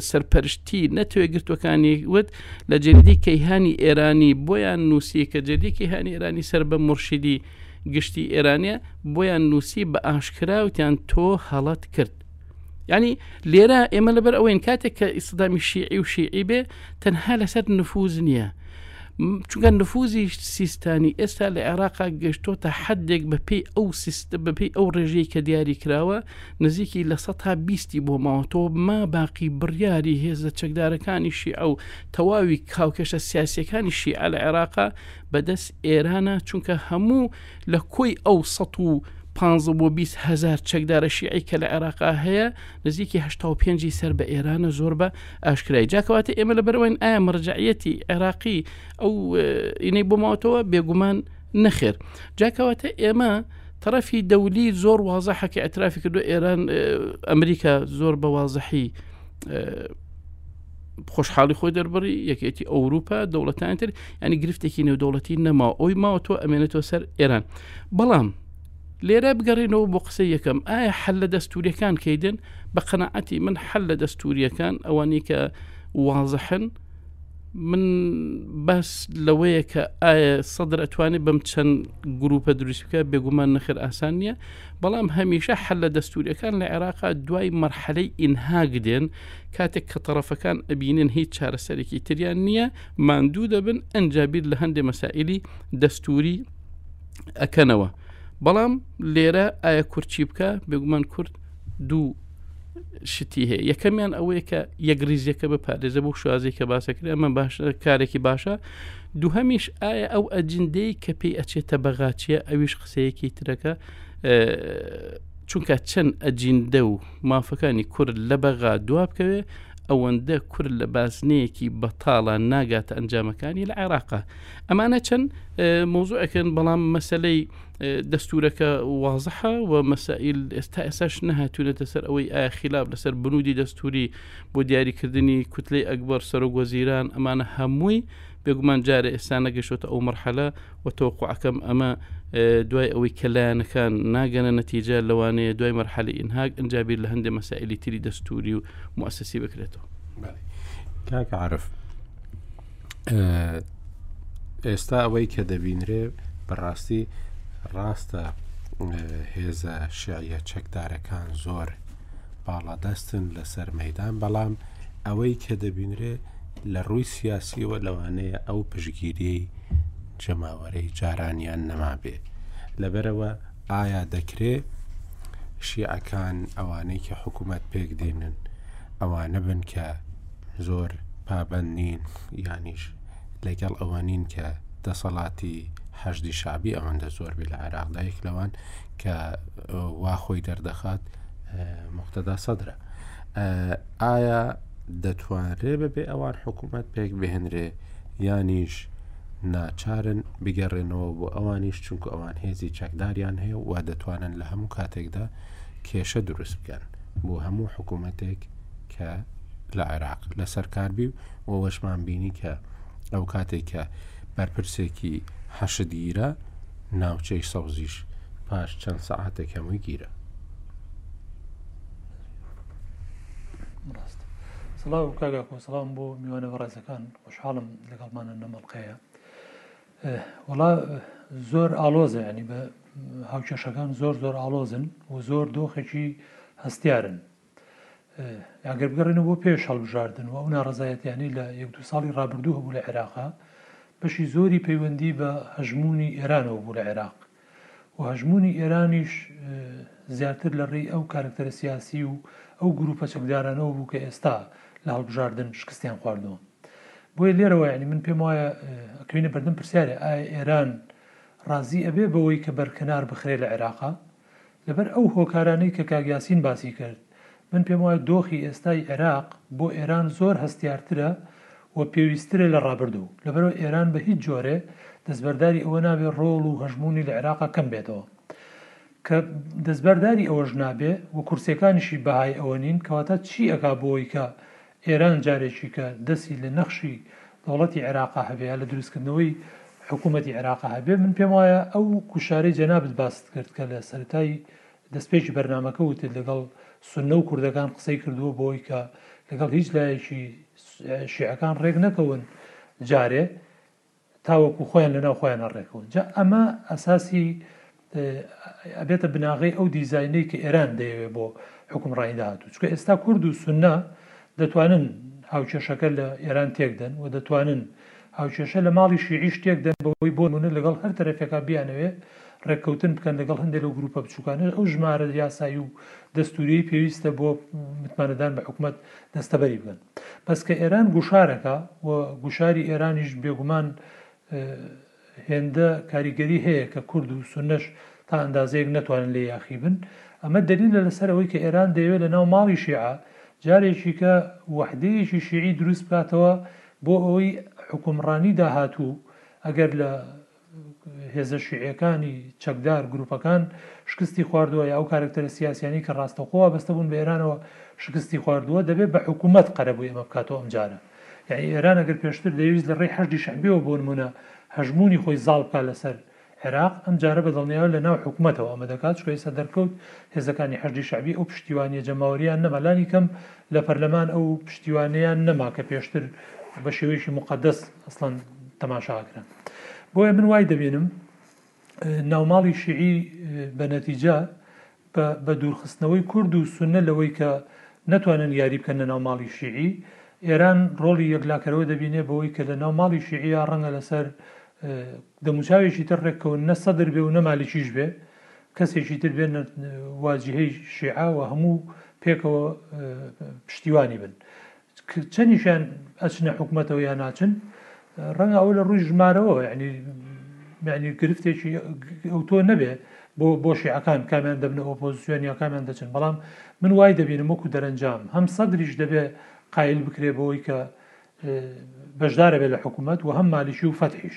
سەرپەرشتی نەتوێگرتوەکانی وت لە جدی کەیهانی ئێرانی بۆیان نووسی کە جدی کەیهانی ئێرانی سەر بە مرشدی گشتی ئێرانە بۆیان نووسی بە ئاشکراوتیان تۆ هەڵت کرد ینی لێرە ئێمە لەبەر ئەوەین کاتێک کە ئیسدامی شیعی و شیعی بێ تەنها لەسەر نفوز نییە چونکە نفوزی سیستانی ئێستا لە عێراقا گەشتۆتە حدێک بەپی ئەو سیستە بەپی ئەو ڕێژەی کە دیاری کراوە نزیکی لە سە تا بیستی بۆ ماوەتەوە ما باقی بڕیاری هێزە چەکدارەکانی شیعە و تەواوی کاوکێشە سیاسەکانی شیعە لە عێراقا بەدەست ئێرانە چونکە هەموو لە کۆی ئەو سەد و پانزە بۆ بیست هەزار چەکدارە شیعی کە لە عێراقا هەیە نزیکی هەشتا و پێنجی سەر بە ئێرانە زۆر بە ئاشکرای جاکەواتە ئێمە لە بەرەوەین ئایا مەرجعەتی عێراقی ئەو ئینەی بۆماوەتەوە بێگومان نەخێر جاکەواتە ئێمە طرفی دەولی زۆر وازە حەکە ئەترافی کردو ئێران ئەمریکا زۆر بە وازەحی خۆشحاڵی خۆی دەربڕی یەکێتی ئەوروپا دەوڵەتان تر ینی گرفتێکی نێودەوڵەتی نەما ئەوی ماوە تۆ ئەمێنێتەوە سەر ئێران بەڵام لێرە بگەڕێنەوە بۆ قسە یەکەم ئایا حل لە دەستوریەکان کەیدن بە قەنەعەتی من حل لە دەستوریەکان ئەوانی کە وازحن من بەس لەوەیە کە ئایا سەدر ئەتوانێت بەم چەند گروپە دروستکە بێگومان نەخر ئاسان نییە بەڵام هەمیشە حل لە دەستوریەکان لە عێراقا دوای مەرحەلەی ئینهاگ دێن کاتێک کە تەڕەفەکان ئەبینن هیچ چارەسەرێکی تریان نییە ماندوو دەبن ئەنجا بیر لە هەندێ مەسائللی دەستوری ئەکەنەوە بەڵام لێرە ئایا کورچی بکە بێگومان کورد دوو شتی هەیە یەکەمیان ئەوەیە کە یەک ریزیەکە بە پارێزە بۆ شازی کە باسەکرێ ئەمە باش کارێکی باشە دووهەمیش ئایا ئەو ئەجندەی کە پێی ئەچێتە بەغاچیە ئەویش قسەیەکی ترەکە چونکە چەند ئەجیندە و مافەکانی کورد لە بەغا دوابکەوێ، ئەوەندە کورد لە بازنەیەکی بەتاڵا ناگاتە ئەنجامەکانی لە عێراقا. ئەمانە چەند مەوزوعێکن، بەڵام مەسەلەی دەستورەکە وازحە و مەسائیل ئێستا ئێساش نەهاتوونەتە سەر ئەوەی ئایا خلاف لەسەر بنودی دەستوری بۆ دیاریکردنی کوتلەی ئەکبەر سەرۆک وەزیران ئەمانە هەمووی بێگومان جارە ئێستا نەگەشتوتە ئەو مەرحەلە وە تەوەقوعەکەم ئەمە دوای ئەوەی کە لایەنەکان ناگەنە نەتیجە لەوانەیە دوای مەرحەلی ئینهاک ئەنجابیر لە هەندێک مەسائلی تری دەستوری و موسسی بکرێتەوە کاکە عرف ئێستا ئەوەی کە دەبینرێ بەڕاستی ڕاستە هێزە شعە چەکدارەکان زۆر باڵادەستن لەسەر مەدان بەڵام ئەوەی کە دەبینرێ لە ڕووی سیاسیەوە لەوانەیە ئەو پشگیریەی جەماوەرەی جارانیان نەمابێ لەبەرەوە ئایا دەکرێ شیعەکان ئەوانەی کە حکوومەت پێک دێنن ئەوانە بن کە زۆر پابەند نین یانیش لەگەڵ ئەوە نین کە دەسەڵاتی حەشدی شعبی ئەوەندە زۆر بێ لە عێراقدا یەک لەوان کە وا خۆی دەردەخات مختدا سەدرە ئایا دەتوانرێ بەبێ ئەوان حکوومەت پێک بهێنرێ یانیش ناچارن بگەڕێنەوە بۆ ئەوانیش چونکە ئەوان هێزی چەکداریان هەیە و دەتوانن لە هەموو کاتێکدا کێشە دروست بکەن بۆ هەموو حکوومەتێک کە لە عێراق لە سەرکاربی و ئەوەشمان بینی کە ئەو کاتێک کە بەرپرسێکی حەشدگیرە ناوچەی سەوزیش پاش چەند سەعاتێک هەمووی گیرە سڵاو کاگا خۆ سڵام بۆ میوانە بەڕێزەکان خۆشحاڵم لەگەڵمانە نەمەڵقەیە وڵا زۆر ئالۆزە ینی بە هاوکێشەکان زۆر زۆر ئالۆزن و زۆر دۆخێکی هەستیارن ئەگەر بگەڕێنە بۆ پێش هەڵبژاردن و ئەو ناڕزایەتیانی لە یەک دو ساڵی ڕابردوو هەبوو لە عێراقا بەشی زۆری پەیوەندی بە هەژمونی ئێرانەوە بوو لە عێراق و هەژموونی ئێرانیش زیاتر لە ڕێی ئەو کارەکتەرە سیاسی و ئەو گروپە چەکدارانەوە بوو کە ئێستا لە هەڵبژاردن شکستیان خواردووە بۆیە لێرەوە ینی من پێم وایە ئەکەوینە بەردەم پرسیارێ ئایا ئێران ڕازی ئەبێ بەوەی کە بەرکەنار بخرێ لە عێراقا لەبەر ئەو هۆکارانەی کە کاک یاسین باسی کرد، من پێم وایە دۆخی ئێستای عێراق بۆ ئێران زۆر هەستیارترە و پێویستترە لە ڕابردوو، لەبەرئەوە ئێران بە هیچ جۆرێ دەستبەرداری ئەوە نابێ ڕۆڵ و هەژموونی لە عێراقا کەم بێتەوە. کە دەستبەرداری ئەوەش نابێ و کورسیەکانیشی بەهای ئەوە نین، کەواتە چی ئەکا بۆ ئەوەی کە ئێران جارێکیکە دەستی لە نەخشی دەوڵەتی عێراقا هەبێ یا لە دروستکردنەوەی حکوومەتی عێراقا هەبێ، من پێم وایە ئەو گوشارەی جەنابت باست کرد کە لە سەرەتای دەستپێکی بەرنامەکە وتت لەگەڵ سوننە و کوردەکان قسەی کردووە بۆ ئەوەی کە لەگەڵ هیچ لایەکی شیعەکان ڕێک نەکەون جارێ، تاوەکو خۆیان لەناو خۆیان هەڕێکەوەن جا ئەمە ئەساسی ئەبێتە بناغەی ئەو دیزاینەی کە ئێران دەیەوێت بۆ حکومڕانی داهاتوو چکە ئێستا کورد و سنە دەتوانن هاوکێشەکە لە ئێران تێکدەن و دەتوانن هاوکێشە لە ماڵی شیعیش تێکدەن بەوەی بۆ منە لەگەڵ هەر تەرەفێکا بیانەوێ ڕێککەوتن بکەن لەگەڵ هەندێک لەو گروپە بچووکانە ئەو ژمارە یاسایی و دەستوری پێویستە بۆ متمانەدان بە حکوومەت دەستەبەری بکەن بەس کە ئێران گوشارەکە و گوشاری ئێرانیش بێگومان هێندە کاریگەری هەیە کە کورد و سنەش تا ئەندازەیەک نەتوانن لێ یاخی بن ئەمە دلیلە لەسەر ئەوەی کە ئێران دەیەوێت لە ناو ماڵی شیعە جارێکی کە وەحدەیەکی شیعی دروست بکاتەوە بۆ ئەوەی حکومڕانی داهاتوو ئەگەر لە هێزە شیعیەکانی چەکدار گروپەکان شکستی خواردووە یا ئەو کارکتەرە سیاسیانی کە ڕاستەوخۆ وابەستە بوون بە ئێرانەوە شکستی خواردووە دەبێت بە حکوومەت قەرەبووی ئەمە بکاتەوە ئەم جارە یعنی ئێران ئەگەر پێشتر دەویست لە ڕێی حەشدی شەعبیەوە بۆ نمونە هەژموونی خۆی زاڵ بکات لەسەر عێراق ئەم جارە بە دڵنیایەوە لە ناو حکوومەتەوە ئەمە دەکات چکە ئێستا دەرکەوت هێزەکانی حەشدی شەعبی ئەو پشتیوانیە جەماوەریان نەما لانی کەم لە پەرلەمان ئەو پشتیوانەیان نەما کە پێشتر بە شێوەیەکی مقدەس ئەسڵەن تەماشاکران. بۆیە من وای دەبینم ناوماڵی شیعی بە نەتیجە بە دوورخستنەوەی کورد و سونە لەوەی کە نەتوانن یاری بکەن لە ناوماڵی شیعی ئێران ڕۆڵی یەکلاکەرەوە دەبینێ بەوەی کە لە ناوماڵی شیعە ڕەنگە لەسەر دەموچاوێکی تر ڕێککەون نە سەدر بێ و نەمالیکیش بێ کەسێکی تر بێن واجهەی شیعە و هەموو پێکەوە پشتیوانی بن چەنیشیان ئەچنە حکومەتەوە یا ناچن ڕەنگە ئەوە لە ڕووی ژمارەوە یعنی یعنی گرفتێکی ئەوتۆ نەبێ بۆ بۆ شیعەکان کامیان دەبنە ئۆپۆزیسیۆن یا کامیان دەچن بەڵام من وای دەبینم وەکو دەرەنجام هەم سەدریش دەبێ قایل بکرێ بۆی کە بەشدارە بێ لە حکوومەت و هەم مالیشی و فەتحیش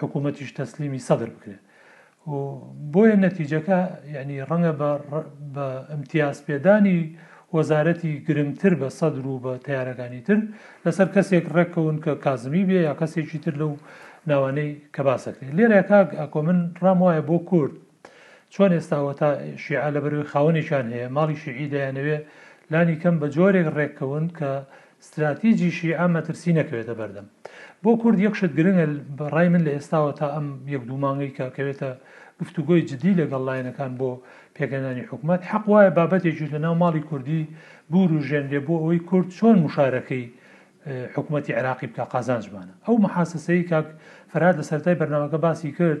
حکومەتیش تەسلیمی سەدر بکرێت و بۆیە نەتیجەکە یعنی ڕەنگە بە ئەمتیاز پێدانی وەزارەتی گرنگتر بە سەدر و بە تیارەکانی تر لەسەر کەسێک ڕێککەون کە کازمی بێ یا کەسێکی تر لەو ناوانەی کە باسەکرێت لێرە کاک ئەکۆ من ڕام وایە بۆ کورد چۆن ئێستاوە تا شیعە لە بەروی خاوەنێکیان هەیە ماڵی شیعی دەیانەوێ لانی کەم بە جۆرێک ڕێککەون کە ستراتیجی شیعە مەترسی نەکەوێتە بەردەم. بۆ کورد یەک شت گرنگە، بە ڕای من لە ئێستاوە تا ئەم یەک دوو مانگەی کە کەوێتە گفتوگۆی جدی لە گەڵ لایەنەکان بۆ پێکهێنانی حکومەت، حەق وایە بابەتێکی لە ناو ماڵی کوردی بورووژێنرێ بۆ ئەوەی کورد چۆن موشارەکەی حکومەتی عێراقی بکا قازانجمانە. ئەو موحاسەسەی کاک فەرهاد لە سەرەتای بەرنامەکە باسی کرد،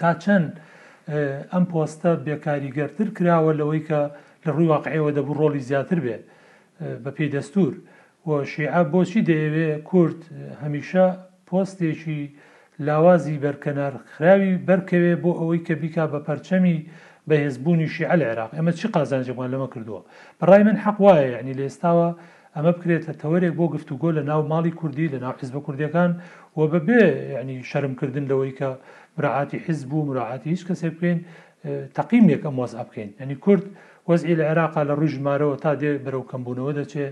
تا چەند ئەم پۆستە بێکاریگەرتر کراوە لەوەی کە لە ڕووی واقعیەوە دەبوو ڕۆڵی زیاتر بێ بە پێی دەستوور و شیعە بۆچی دەیەوێ کورد هەمیشە پۆستێکی لاوازی بەرکەنار خراوی بەرکەوێ بۆ ئەوەی کە بیکا بە پەرچەمی بەهێزبوونی شیعە لە عێراق ئێمە چی قازانجێکمان لەمە کردووە بە ڕای من حەق وایە یەعنی لە ئێستاوە ئەمە بکرێتە تەوەرێک بۆ گفتوگۆ لە ناو ماڵی کوردی، لە ناو حیزبە کوردیەکان و بە بێ یەعنی شەرم کردن لەوەی کە مراعاتی حیزب و مراعاتی هیچ کەسێک بکەین تەقیمێک ئەم وەزعە بکەین. یەعنی کورد وەزعی لە عێراقا لە ڕووی ژمارەوە تا دێ بەرەو کەم بوونەوە دەچێ،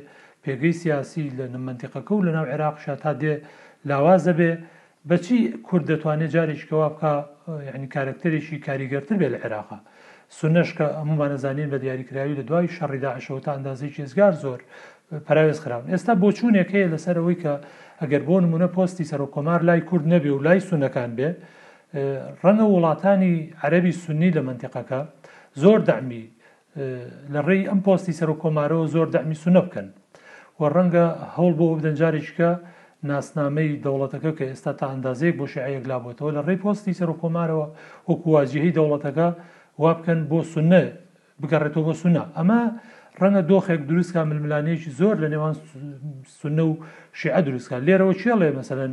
پێگەی سیاسی لە نمەنتیقەکە و لە ناو عێراقیشا تا دێ لاواز دەبێ، بەچی کورد دەتوانێ جارێکیکە وابکا یانی کارەکتەرێکی کاریگەرتر بێ لە عێراقا سونەش کە هەموومان ئەزانین بە دیاریکراوی لە دوای شەڕی داعشەوە تا ئەندازەیەکی ئێجگار زۆر پەراوێز خراون ئێستا بۆچوونێک هەیە لەسەر ئەوەی کە ئەگەر بۆ نمونە پۆستی سەرۆک کۆمار لای کورد نەبێ و لای سونەکان بێ ڕەنگە وڵاتانی عەرەبی سونی لە مەنتیقەکە زۆر دەعمی لە ڕێی ئەم پۆستی سەرۆک کۆمارەوە زۆر دەعمی سونە بکەن و ڕەنگە هەوڵ بۆ بدەن جارێکیکە ناسنامەی دەوڵەتەکە کە ئێستا تا ئەندازەیەک بۆ شیعە یەکلابووەوە لە ڕێی پۆستی سەرۆک کۆمارەوە وەکو واجیهی دەوڵەتەکە وابکەن بۆ سونە بگەڕێتەوە بۆ سونە ئەمە ڕەنگە دۆخێک دروستکە ململانێکی زۆر لە نێوان سنە و شیعە دروستکە لێرەوە چێڵێ مەسەن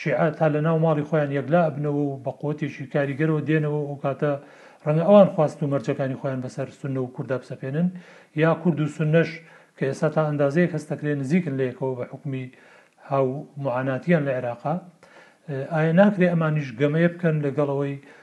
شیعە تا لەناو ماڵی خۆیان یەکلا ئەبنەوە و بە قوتێکی کاریگەرەوە دێنەوە، ئەوکاتە ڕەنگە ئەوان خواست و مەرجەکانی خۆیان بەسەر سوننە و کوردا بسەپێنن، یا کورد و سوننەش کە ئێستا تا ئەندازەیەک هەستدەکرێ نزیکن لەیەکەوە بە حوکمی هاو معاناتیان لە عێراقا، ئایا ناکرێ ئەمانیش گەمەیە بکەن لەگەڵ ئەوەی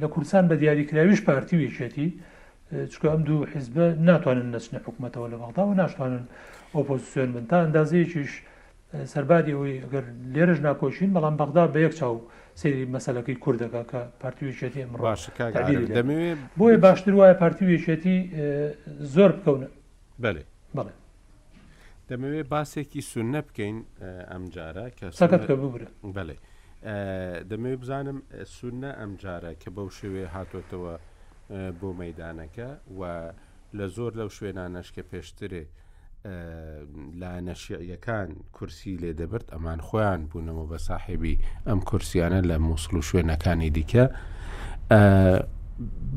لە کوردستان بە دیاریکراویش پارتی و یەکێتی چکە ئەم دوو حیزبە ناتوانن نەچنە حکوومەتەوە لە بەغدا و ناشتوانن ئۆپۆزیسیۆن بن تا ئەندازەیەکیش سەرباری ئەوەی گەر لێرەش ناکۆچین بەڵام بەغدا بە یەک چاو سری مەسلەکەی کوردەکە کە پارتیویچێتی ئەمڕۆ بۆیە باشتر وایە پارتیویچێتی زۆر بکەونە بەێ بەڵێ دەمەوێت باسێکی سونە بکەین ئەمجارە کە بەێ دەمەوێت بزانم سونە ئەمجارە کە بەو شێوێ هاتۆتەوە بۆ مەدانەکە و لە زۆر لەو شوێنانەش کە پێشترێ لایەنە شیعیەکان کورسی لێ دەبرد ئەمان خۆیان بوونەوە بە ساحێبی ئەم کورسیانە لە مووسڵ و شوێنەکانی دیکە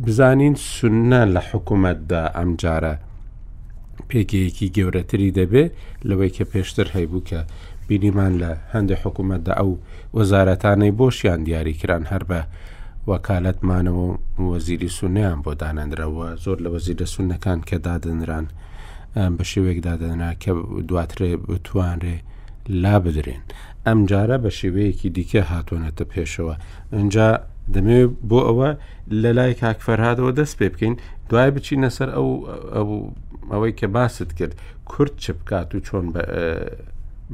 بزانین سنە لە حکوومەتدا ئەم جارە پێگەیەکی گەورەتری دەبێ لەوەی کە پێشتر هەیبوو کە بینیمان لە هەندێک حکوومەتدا ئەو وەزارەتانەی بۆشیان دیاریکران هەر بە وەکالەتمانەوە وەزیری سونیان بۆ دانەنرەوە زۆر لە وەزیرە سونەکان کە دادنران. بە شێوەیەک دادەنا کە دواترێ بتوانرێ لا بدرێن ئەمجارە بە شێوەیەکی دیکە هاتۆنەتە پێشەوە ئەجا دەمێ بۆ ئەوە لە لای کاکفەرهادەوە دەست پێ بکەین دوای بچینە سەر ئەو ئەوەی کە باست کرد کورد چ بکات و چۆن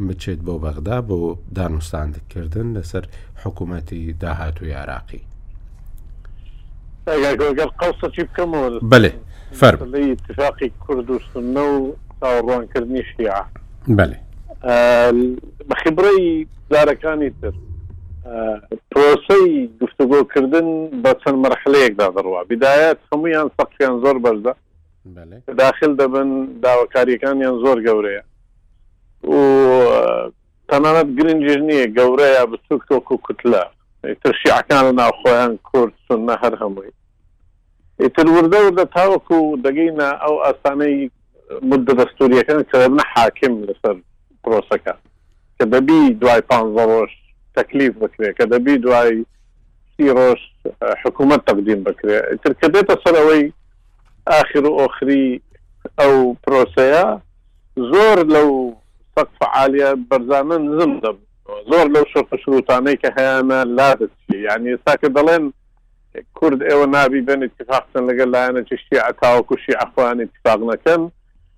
بچێت بۆ بەغدا بۆ دانوستاندکردن لەسەر حکوومەتی داهات و یاراقی بەێ فەرم. مەسەلەی ئیتیفاقی کورد و سوننە و چاوەڕوان کردنی شیعە. بەلی. بە خیبڕەی جارەکانی تر پرۆسەی گفتوگۆ کردن بە چەند مەرحەلەیەکدا دەڕوا. بیدایەت هەموویان سەقفیان زۆر بەرزە. بەلی. کە داخل دەبن داوەکاریەکانیان زۆر گەورەیە و تەنانەت گرنگیش نیە گەورە یا بچوک تۆکو کوتلە ئیتر شیعەکان لە ناوخۆیان کورد سوننە هەر هەمووی. ئیتر وردە وردە تاوەکو دەگەینە ئەو ئاستانەی مدە دەستوورییەکان کە دەبنە حاکم لەسەر پرۆسەکە کە دەبی دوای پانزە ڕۆژ تەکلیف بکرێت کە دەبی دوای سی ڕۆژ حکوومەت تەقدیم بکرێت ئیتر کە دێتە سەر ئەوەی ئاخر و ئۆخری ئەو پرۆسەیە زۆر لەو سەقف عالیە بەرزانە نزم دەبن زۆر لەو شەرت و شروتانەی کە هەیەە لا دەچێت یعنی ئێستا کە دەڵێن کورد ئێوە نابی بەن ئیتفاق کەن لەگەل لایەنەکی شیعە تاوەکو شیعە خۆیان ئیتفاق نەکەن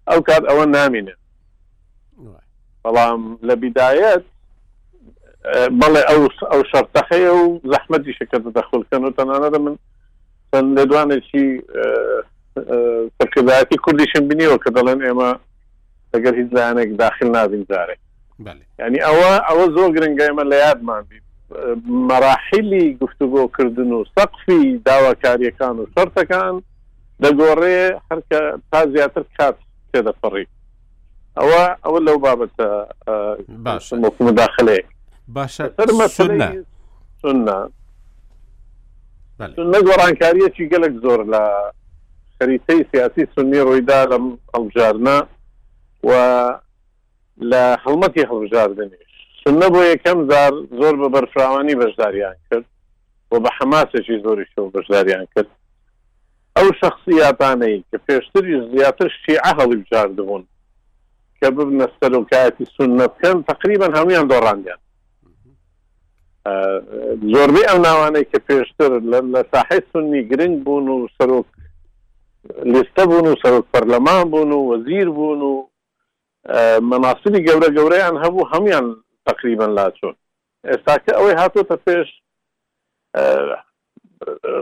ئەو کات ئەوە نامینێ بەڵام لە بیدایەت بەڵێ ئەو ئەو شەرتە هەیە و زەحمەتی شەکە دەخولکەن و تەنانەدە من چەند لێدوانێکی سەرکردایەتی کوردیشم بینیەوە کە دەڵێن ئێمە لەگەر هیچ لایەنێک داخل نابین جارێ ینی ئەوە ئەوە زۆر گرنگە ئمە لە یادمان بی مەراحلی گفتوگۆکردن و سەقفی داواکاریەکان و شەرتەکان دەگۆڕێ هەرکە تا زیاتر کات تێدەپەڕی ئەوە ئەوە لەو بابەتە باش مداخلەیە باشە سنە نەگۆڕانکاریەکی گەلک زۆر لە خەریتەی سیاسی سوننی ڕوویدا لەم هەڵبژاردنە و لە هەڵمەتی هەڵبژاردنیش سوننە بۆ یەکەم جار زۆر بە بەرفراوانی بەشداریان کرد و بە حەماسێکی زۆریشەوە بەشداریان کرد ئەو شخصیاتانەی کە پێشتری زیاتر شیعە هەڵبژاردبوون کە ببنە سەرۆکایەتی سوننە بکەن تقریبا هەمویان دۆڕاندیان زۆربەی ئەو ناوانەی کە پێشتر لە ساحەی سنی گرنگ بوون و سەرۆک لیستە بوون و سەرۆک پەرلەمان بوون و وەزیر بوون و مەناسبی گەورە گەورەیان هەبوو هەموان تقریبن لاچوون ئێستاکە ئەوەی هاتۆتە پێش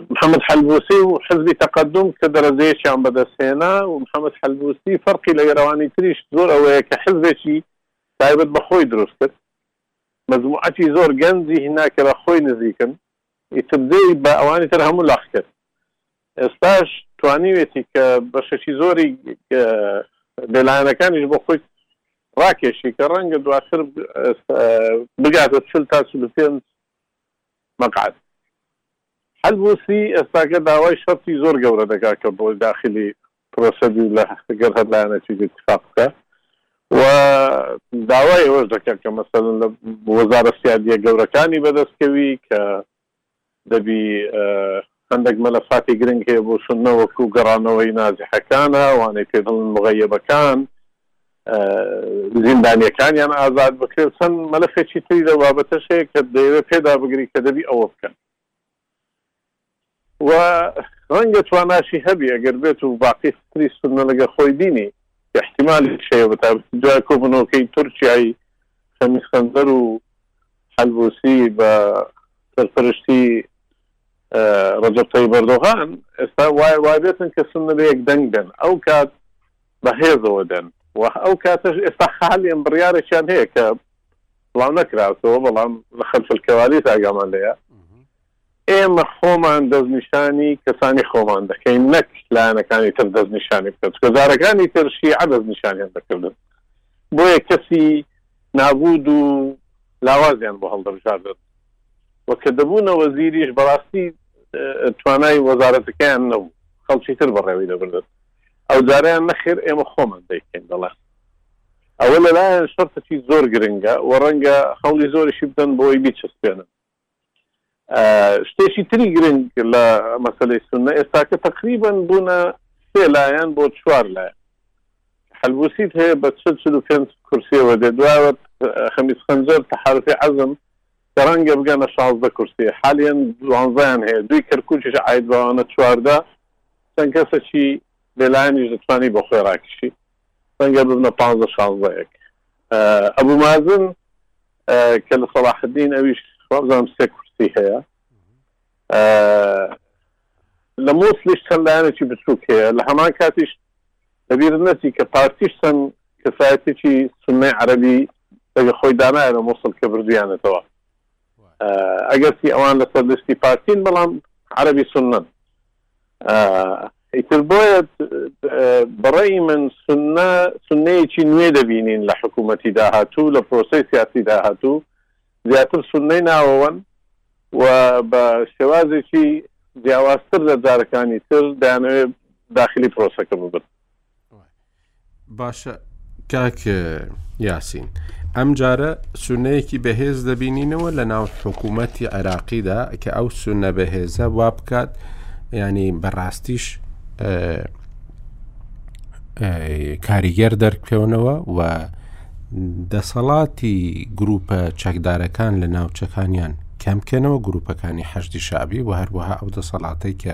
محمد حلبوسی و حزبی تەقدم کە دەرەجەیەکیان بەدەستهێنا و محمد حلبوسی فەرقی لە گەرەوانی تریش زۆر ئەوەیە کە حزبێکی تایبەت بەخۆی دروست کرد مجموعەکی زۆر گەنجی هینا کە لە خۆی نزیکن ئیتر دێی بە ئەوانی تر هەموو لاخ کرد ئێستاش توانیوێتی کە بەشەکی زۆری بێلایەنەکانیش بۆ خۆی ڕاکێشی کە ڕەنگە دواتر بگاتە چل تا چل و پێنج مەقعەد حەلبوسی ئێستاکە داوای شەرتی زۆر گەورە دەکات کە بۆ داخلی پرۆسە دوولە گەر هەر لایەنەکیش ئیتفاق بکا و داوای ئەوەش دەکەن کە مەسەلەن لە وەزارە سیادیە گەورەکانی بەدەست کەوی کە دەبی هەندێک مەلەفاتی گرنگ هەیە بۆ سنە وەکو گەڕانەوەی نازحەکانە وانەی پێ دڵن مغەیەبەکان زیندانیەکانیان ئازاد بکرێت چەند مەلەفێکی تری لە بابەتەش هەیە کە دەیەوێت پێدا بگری کە دەبی ئەوە بکەن و ڕەنگە تواناشی هەبی ئەگەر بێت و باقی فکری سوننە لەگەڵ خۆی بینی ئیحتیمالیش هەیە بە تایبەتی دوای کۆبونەوەکەی تورکیای خەمی سەنجەر و حەلبوسی بە سەرپەرشتی ڕەجەب تەیب ئەردۆغان ئێستا وای وابێتن کە سوننە بە یەک دەنگ بێن ئەو کات بەهێزەوە دەن و ئەو کاتەش ئێستا حالیەن بڕیارێکیان هەیە کە بڵاو نەکراوەوە بەڵام لە خەلفەلکەواری ئاگامان لەیە ئێمە خۆمان دەستنیشانی کەسانی خۆمان دەکەین نەک لایەنەکانی تر دەستنیشانی بکەن کۆزارەکانی ترشی عدەست نیشانیان دەکردن بۆیە کەسی نابود و لاوازیان بۆ هەڵدەبژاردن و کە دەبوونە وەزیریش بەڕاستی توانای وەزارەتەکەیان نەبوو خەڵکی تر بەڕێوی دەبردن ئەوجارەیان نەخێر ئێمە خۆمان دەیکەین دەڵێن ئەوە لەلایەن شەرتەکی زۆر گرنگە و ڕەنگە هەوڵی زۆریشی بدەن بۆی بیچەسپێنن شتێکی تری گرنگ لە مەسلەی سنە ئێستاکە تقریبن بوونە سێ لایەن بۆ چوار لایەن حلبوسیت هەیە بە چل چل و پێنج کورسیەوە دێ دواوە خەمیس خەنجەر تحرفی عزم کە ڕەنگە بگەنە شازدە کورسی حالیان دوانزیان هەیە دوی کەرکوچش عیدوانە چواردە چەند کەسەکی بێلایەنیش دەتوانی بۆ خۆی ڕاکیشی ڕەنگە ببنە پانزە شازدەیەک ئەبوو مازن کە لە سەڵاحدین ئەویش وابزانم سێ کورسی هەیە لە مۆسلیش چەند لایەنێکی بچووک هەیە لە هەمان کاتیش لەبیر نەچی کە پارتیش چەند کەسایەتێکی سنەی عەربی لەگە خۆی دانایە لە مۆسل کە بردویانێتەوە ئەگەرچی ئەوان لەسەر لیستی پارتین بەڵام عەرەبی سوننەن ئیتر بۆیە بەڕێی من سنە سنەیەکی نوێ دەبینین لە حکوومەتی داهاتوو لە پرۆسی سیاسی داهاتوو زیاتر سنەی ناوەوەن و بە شێوازێکی جیاوازتر لە جارەکانی تر دانەوێت داخلی پرۆسەکە ببن باشە کاک یاسین ئەم جارە سونەیەکی بەهێز دەبینینەوە لە ناو حکوومەتی عێراقیدا کە ئەو سونە بەهێزە وا بکات ینی بەڕاستیش کاریگەر دەرکەونەوە و دەسەڵاتی گروپە چەکدارەکان لە ناوچەکانیان کەمکەنەوە گروپەکانی حەشتی شابی و هەروەها ئەو دەسەڵاتەی کە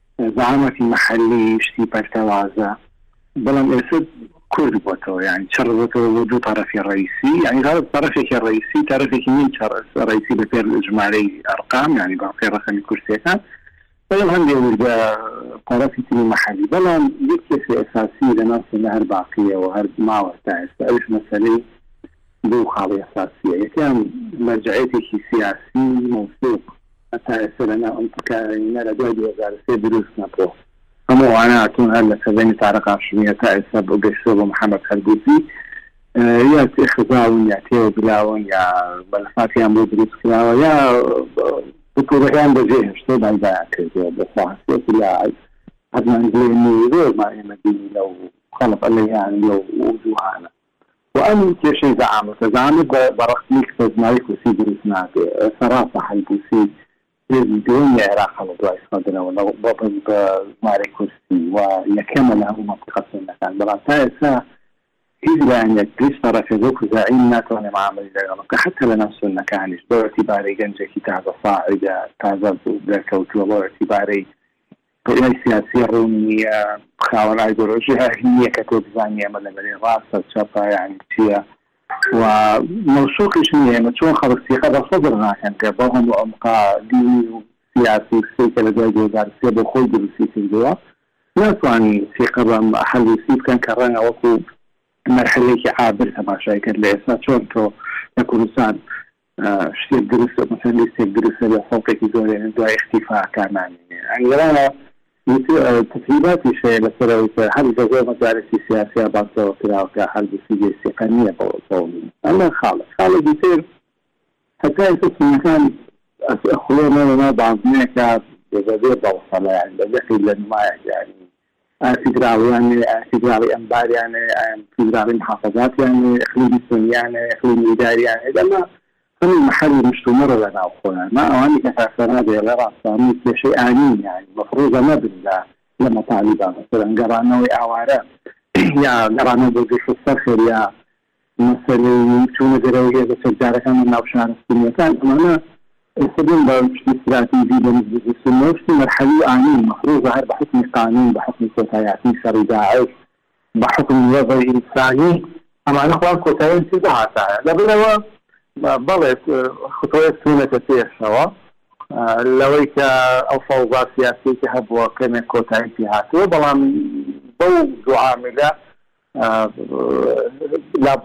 زەعامەتی مەحەلی شتی پەرتەوازە بەڵام ئێستا کورت بۆتەوە یانی چڕ بۆتەوە بۆ دوو تەڕەفی ڕەیسی یانی هەر تەڕەفێکی ڕەیسی تەرەفێکی نیو چڕس ڕەیسی بە پێر ژمارەی ئەرقام یانی بە پێ ڕەقەمی کورسیەکان بەڵام هەندێ وردە تەڕەفی تری مەحەلی بەڵام یەک کێسی ئەساسی لە ناو سنە هەر باقیە و هەر ماوە تا ئێستا ئەوش مەسەلەی دوو خاڵی ئەساسیە یەکەم مەرجەعێتێکی سیاسی مەوسوق هەتا ئێستا لە ناو ئەم تکایەیینە لە دوای دوو هەزار و سێ دروست نەبووە ئەم ئەوانە هاتوون هەر لە سەردەمی تارق هاشمی هەتا ئێستا بۆ گەشتووە بۆ محمد هەربوزی یا خزاون یا تێوە گلاون یا مەلفاتیان بۆ دروست کراوە یا بکوڕەکان بەجێ هێشتە و بایبایان کردووە بۆ خواستێت یا هەرمان دێنی زۆرمان ئێمە دینی لەو خەڵق ئەلەیان لەو دووهانە و ئەم کێشەی زەعامەتە، زەعامەت بە بە ڕەخنەی کتەزناوی حوسی دروست نابێ، ئێستا ڕاستە حەلبوسی هێزی دووەمی عێراقە لە دوای سەدرەوە لە بە بە بە ژمارەی کورسی و یەکەمە لە هەموو مەنتیقە سوننەکان، بەڵام تا ئێستا هیچ لایەنێک دژ بە ڕەفێدۆ کوزەعیم ناتوانێ معامەلەی لەگەڵ بکا حەتە لە ناو سوننەکانیش بەو ئیعتیبارەی گەنجێکی تازە ساعدە، تازە دەرکەوتووە، بەو ئیعتیبارەی. بڕوای سیاسی ڕوون نییە، خاوەن ئایدۆلۆژی ئایینییە کە تێبزانین ئێمە لە بەرەی ڕاستە، چەپە یانی چییە و مەوسوقیش نییە، ئێمە چۆن خەڵک سیقە بە سەدر ناکەن کە بەو هەموو عەمقە دینی و سیاسی و شتەی کە لە دوای دوو هەزار و سێ بۆ خۆی دروستی کردووە ناتوانن سیقە بە حەلبوسی بکەن کە ڕەنگە وەکو مەرحەلەیەکی عابر تەماشای کرد لە ئێستا چۆن تۆ لە کوردستان شتێک دروستە مەسەن لیستێک دروستە لە خەڵکەکی زۆرێنن دوای ئیختیفا تا نامینێ ئەنگرەوە تسریباتیش هەیە لەسەرەوەی کە هەر لە زۆر مەجالسی سیاسیا باسەوە کراوە کە هەر بسیجەی سیقە نییە بۆ بۆڵین ئەمە خاڵە خاڵێکی تر هەتا ئێستا سونەکان ئەخوڵێنەوە ناو بازنەیەکە بەبێ بەڵسەڵە یانی بەبێ قیل لە نمایەک یانی ئایا فیدراڵیان نەوێ، ئایا فیدراڵی ئەنباریان نەوێ، ئایا فیدراڵی محافەزاتیان نەوێ، ئیقلیمی سونیان نەوێ، ئیقلیمی ئیداریان نەوێت، ئەمە هەموو مەحەلی مشتومڕە لە ناو خۆیان. نا ئەوانەی کە کاک سۆران دەیڵێ ڕاستە، هەمووی کێشەی ئایین یانی مەفڕوزە نەبن لە لە مەتالیبا، مەسەلەن گەڕانەوەی ئاوارە یا گەڕانەوە بۆ گرفت سەخر یا مەسەلەی چوونە دەرەوەی هێزە چەکدارەکان لە ناو شارە سوننیەکان، ئەمانە ئێستا دێن بە شتی ستراتیجی بە نزمی بچن بۆ شتی مەرحەلی و ئانی، مەفروزە هەر بە حوکمی قانوون، بە حوکمی کۆتایهاتنی شەڕی داعش، بە حوکمی وەزعی ئینسانی، ئەمانە خۆیان کۆتاییان پێ بهاتایە. لەبەرئەوە بەڵێ خطوەیەک چوونەتە پێشەوە لەوەی کە ئەو فەوزا سیاسیەی کە هەبووە کەمێک کۆتایی پێ هاتووە، بەڵام بەو دوو عاملە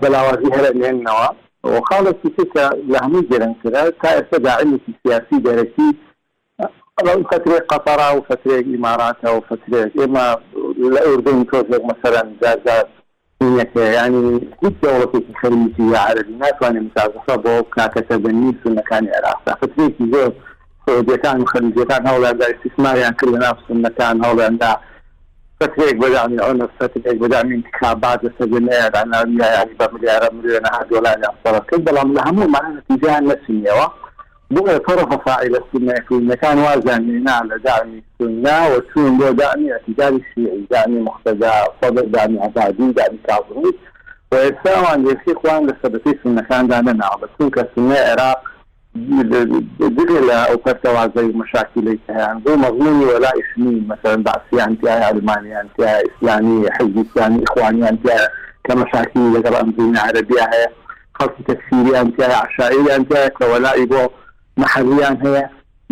بەلاوازی هەرە نێننەوە و خاڵێکی تر کە لە هەمووی گرنگترە تا ئێستا داعمێکی سیاسی دەرەکی ئەڵێن فترەیەک قەتەڕە و فترەیەک ئیماراتە و فترەیەک ئێمە لە ئوردن تۆزێک مەسەلەن جار جار بوونیەکەیە یانی هیچ دەوڵەتێکی خلیجی یا عەرەبی ناتوانێ مزازفە بۆ ئەو بکا کە سەردەمیی سوننەکانی عێراقدا فترەیەکی زۆر سعودیەکان و خلیجیەکان هەوڵیان دا ئیستیسماریان کرد لەناو سوننەکان هەوڵیان دا فترەیەک بەدامی عومر فترەیەک بەدامی انتخابات لەسەر بنەیەک عناویە یاعنی بە ملیارە ملیۆنەها دۆلاریان سەرف کرد بەڵام لە هەموو مانە نەتیجەیان نەچنیەوە بۆیە تەڕەفە فاعیلە سوننە کلیجیەکان وازیان هێنا لە دامی سوننە و چوون بۆ دامی اعتیدالی شیعی دامی موقتەدا سەدر دامی عەبادی دامی کازمی و ئێستا ئەوان هێرشی خۆیان لە سەبەتەی سوننەکاندا نەناوە چونکە سوننەی عێراق جگە لە ئەو پەرتەوازەی و مەشاکیلەی کە هەیان بۆ مەزموونی وەلائیش نین، مەسەلەن بەعسیان تیایە، عەلمانیان تیایە، ئیسلامی، حیزبی ئیسلامی، ئیخوانیان تیایە کە مەشاکیلی لەگەڵ ئەم دینە عەرەبییە هەیە، خەڵکی تەکفیریان تیایە، عەشایریان تیایە کە وەلائی بۆ مەحەلیان هەیە.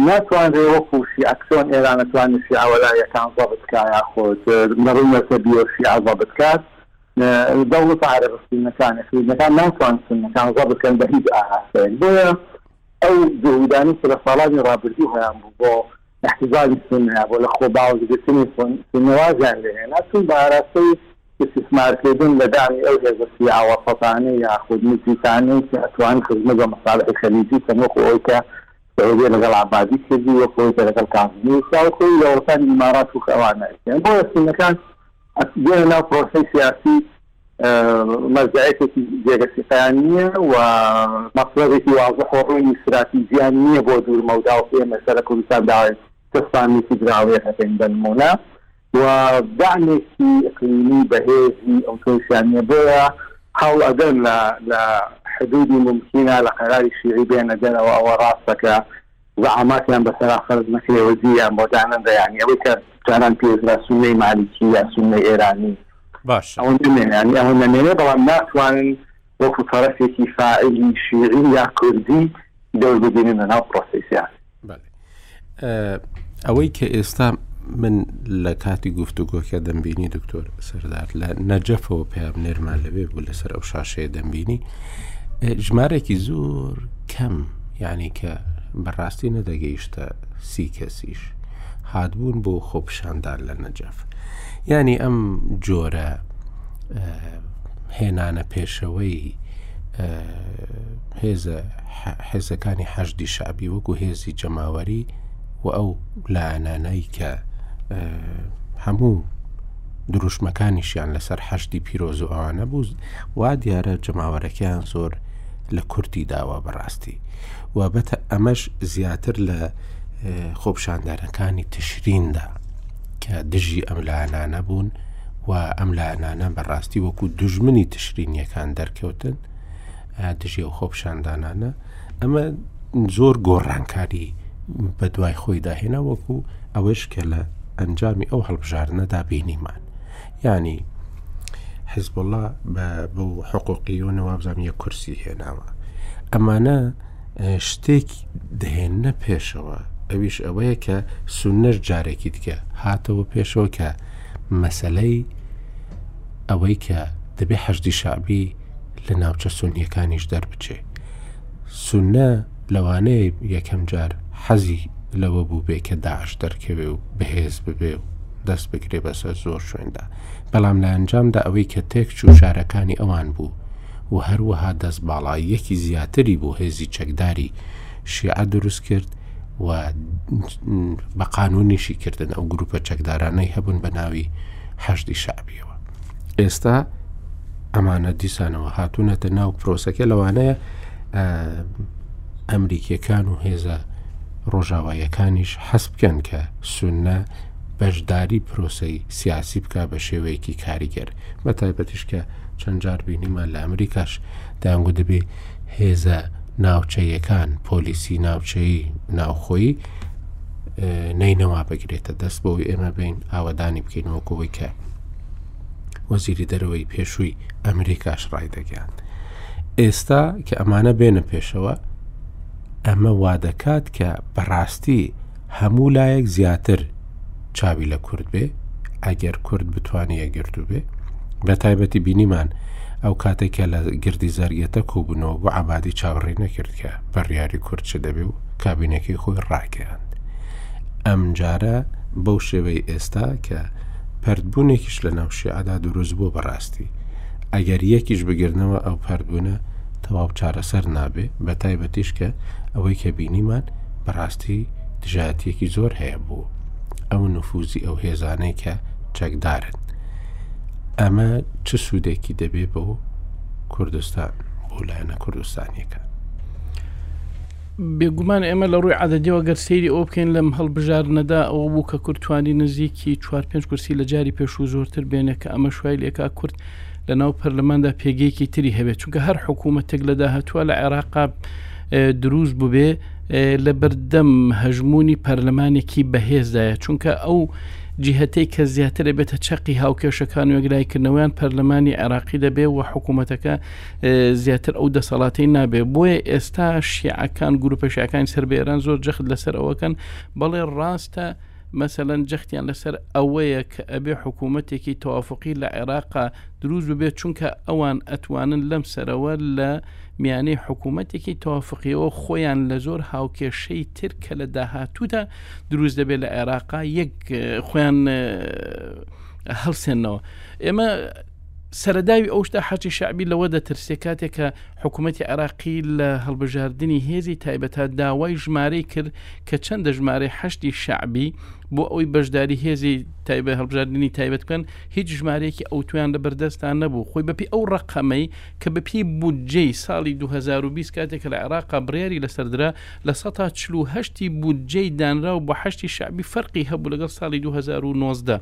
ناتوانرێ وەکوو شیعە چۆن ئێران ئەتوانێ شیعە وەلائیەکان زەبت کا یاخود لە ڕووی مەزهەبییەوە شیعە زەبت کات، دەوڵەتە عەرەبە سوننەکان، ئیقلیمیەکان، ناتوان سوننەکان ڕبکەن بە هیچ ئاراستەیەک، بۆیە ئەو جهودانەی کە لە ساڵانی ڕابردوو هەیانبوو بۆ ئیحتیزالی سوننە، بۆ لە خۆ باوەشگرتنی سوننە وازیان لێ هێنا، چوون بە ئاراستەی ئیستیسمارکردن لە دامی ئەو هێزە شیعە وەسەتانەی یاخود موجیتانەی کە ئەتوان خزمەت بە مەسالحی خلیجی بکەن وەکو ئەوەی کە سعودیە لەگەڵ عەبادی کردی، وەکو ئەوەی کە لەگەڵ کازمی وکرا، وەکو ئەوەی دەوڵەتانی ئیمارات وکەوانە ئەیکەن، بۆیە سوننەکان ئەچبێنە ناو پرۆسەی سیاسی مەرجەعیەتێکی جێگە سیقەیان نییە و مەسڵەبێکی وازح و ڕوونی ستراتیجیان نییە بۆ دوور مەودا و ئێمە ئێستا لە کوردستان داوای چەسپاندنی فیدراڵیەت ئەکەین بە نموونە و دەعمێکی ئیقلیمی بەهێزی ئەوتۆیشیان نییە بۆیە هەوڵ ئەدەن لە لە حدودی مومکینە لە قەراری شیعی بێنە دەرەوە ئەوە ڕاستە کە زەعاماتیان بەسەرا فەرز نەکرێ وەزیریان بۆ دانەنرێ یانی ئەوەی کە جاران پێێدرا سوننەی مالیکی یا سوننەی ئێرانی باشە ئەوە نەمێنێ یانی ئەوە نەمێنێ بەڵام ناتوانن وەکو تەرەفێکی فاعیلی شیعی یا کوردی دەور ببینن لەناو پرۆسی سیاسی ئەوەی کە ئێستا من لە کاتی گفتوگۆکە دەمبینی دکتۆر سەردار لە نەجەفەوە پێم نێرمان لەوێ بوو لەسەر ئەو شاشەیە دەمبینی ژمارێکی زۆر کەم یانی کە بە ڕاستی نەدەگەیشتە سی کەسیش هاتبوون بۆ خۆپشاندان لە نەجەف یانی ئەم جۆرە هێنانە پێشەوەی هێزە حێزەکانی حەشدی شعبی وەکو هێزی جەماوەری و ئەو لایەنانەی کە هەموو دروشمەکانیشیان لەسەر حەشتی پیرۆز و ئەوانە بوو وا دیارە جەماوەرەکەیان زۆر لە کورتی داوە بەڕاستی و بەتە ئەمەش زیاتر لە خۆپشاندانەکانی تشریندا کە دژی ئەم لایەنانە بوون و ئەم لایەنانە بەڕاستی وەکو دژمنی تشرینیەکان دەرکەوتن دژێ و خۆپشاندانانە ئەمە زۆر گۆڕانکاری بە دوای خۆی داهێنا وەکو ئەوەش کە لە ئەنجامی ئەو هەڵبژاردنەدا بینیمان یانی حزبوڵا بە بەو حقوقیونە وابزانام یە کورسی هێناوە ئەمانە شتێک دەهێنە پێشەوە ئەویش ئەوەیە کە سونەش جارێکی دیکە هاتەوە پێشەوە کە مەسلەی ئەوەی کە دەبێ حەشدی شعبی لە ناوچە سونیەکانیش دەربچێ سونە لەوانەیە یەکەم جار حەزی لەوە بوو بێ کە داعش دەرکەوێ و بەهێز ببێ و دەست بگرێ بەسەر زۆر شوێندا، بەڵام لە ئەنجامدا ئەوەی کە تێک چوو شارەکانی ئەوان بوو و هەروەها دەست باڵاییەکی زیاتری بۆ هێزی چەکداری شیعە دروست کرد و بە قانونیشی کردن ئەو گروپە چەکدارانەی هەبوون بە ناوی حەشدی شعبیەوە ئێستا ئەمانە دیسانەوە هاتوونەتە ناو پرۆسەکە لەوانەیە ئەمریکیەکان و هێزە ڕۆژاوایەکانیش حەسب بکەن کە سونە بەشداری پرۆسەی سیاسی بکا بە شێوەیەکی کاریگەر بە تایبەتیش کە چەند جار بینیمان لە ئەمریکاش دەیانگو دەبێ هێزە ناوچەیەکان پۆلیسی ناوچەی ناوخۆی نەینەوا بگرێتە دەست بۆ ئێمە بین ئاوادانی بکەینەوەکەوەی کە وەزیری دەرەوەی پێشووی ئەمریکاش ڕای دەگەیاند ئێستا کە ئەمانە بێنە پێشەوە ئەمە وا دەکات کە بەڕاستی هەموو لایەک زیاتر چاوی لە کورد بێ ئەگەر کورد بتوانانی یەکگرتو بێ بە تایبەتی بینیمان ئەو کاتێکە لە گردی زەرگێتە کۆبوونەوە بۆ عبادی چاوڕێ نەکردکە بەڕیاری کورد چ دەبێ و کابینەکەی خۆی ڕاگەیاند ئەمجارە بەو شێوەی ئێستا کە پردبوونێکیش لە ناو شیعدا دروست بۆ بەڕاستی ئەگەر یەکیش بگرنەوە ئەو پردبوونە تەواو چارەسەر نابێ بە تایبەتیش کە ئەوەی کە بینیمان بەڕاستی دژایەتیەکی زۆر هەیە بۆ ئەو نفوزی ئەو هێزانەی کە چەکدارن ئەمە چ سوودێکی دەبێ بۆ کوردستان بۆ لایەنە کوردستانیەکە بێگومان ئێمە لە ڕووی عادەدیەوە گەر سەیری ئەو بکەین لەم هەڵبژارنەدا ئەوە بوو کە کورتوانی نزیکی 4 پێ کورسی لە جاری پێشوو زۆرتر بێنێ کە ئەمە شوای لێکا کورد لە ناو پەرلەماندا پێگەیەکی تری هەبێت چونکە هەر حکوومەتێک لە داهتووە لە عێراقا دروست بوبێ لە بەردەم هەژمونی پەرلەمانێکی بەهێزدایە چونکە ئەو جیهتەی کە زیاترە بێتە چەقی هاوکێشەکان و یەکلایکردنەوەیان پەرلەمانی عێراقی دەبێ و حکوومەتەکە زیاتر ئەو دەسەڵاتی نابێ بۆیە ئێستا شیعەکان گروپە شیعەکان سەر بە ئێران زۆر جەخت لەسەر ئەوەکەن بەڵێ ڕاستە مەسەلەن جەختیان لەسەر ئەوەیە کە ئەبێ حکوومەتێکی تەوافقی لە عێراقا دروست ببێت چونکە ئەوان ئەتوانن لەم سەرەوە لە میانەی حکوومەتێکی تەوافقیەوە خۆیان لە زۆر هاوکێشەی تر کە لە داهاتوودا دروست دەبێت لە عێراقا یەک خۆیان هەڵسێنەوە ئێمە سەرەداوی ئەو شتە حەشدی شەعبی لەوە دەترسێ کاتێک کە حکوومەتی عێراقی لە هەڵبژاردنی هێزی تایبەتە داوای ژمارەی کرد کە چەندە ژمارەی حەشدی شەعبی بۆ ئەوی بەشداری هێزی تایبە هەڵبژاردننی تایبەت بکەن هیچ ژمارەیەکی ئەوتویان لە بەردەستان نەبوو خۆی بەپی ئەو ڕقەمەی کە بەپی بودجەی ساڵی 2020 کاتێک لە عێراق بڕیاری لەسەردرا لە 1940 بودجەی دانراو بۆ حشتی شعبی فەرقی هەبوو لەگەڵ ساڵی 2019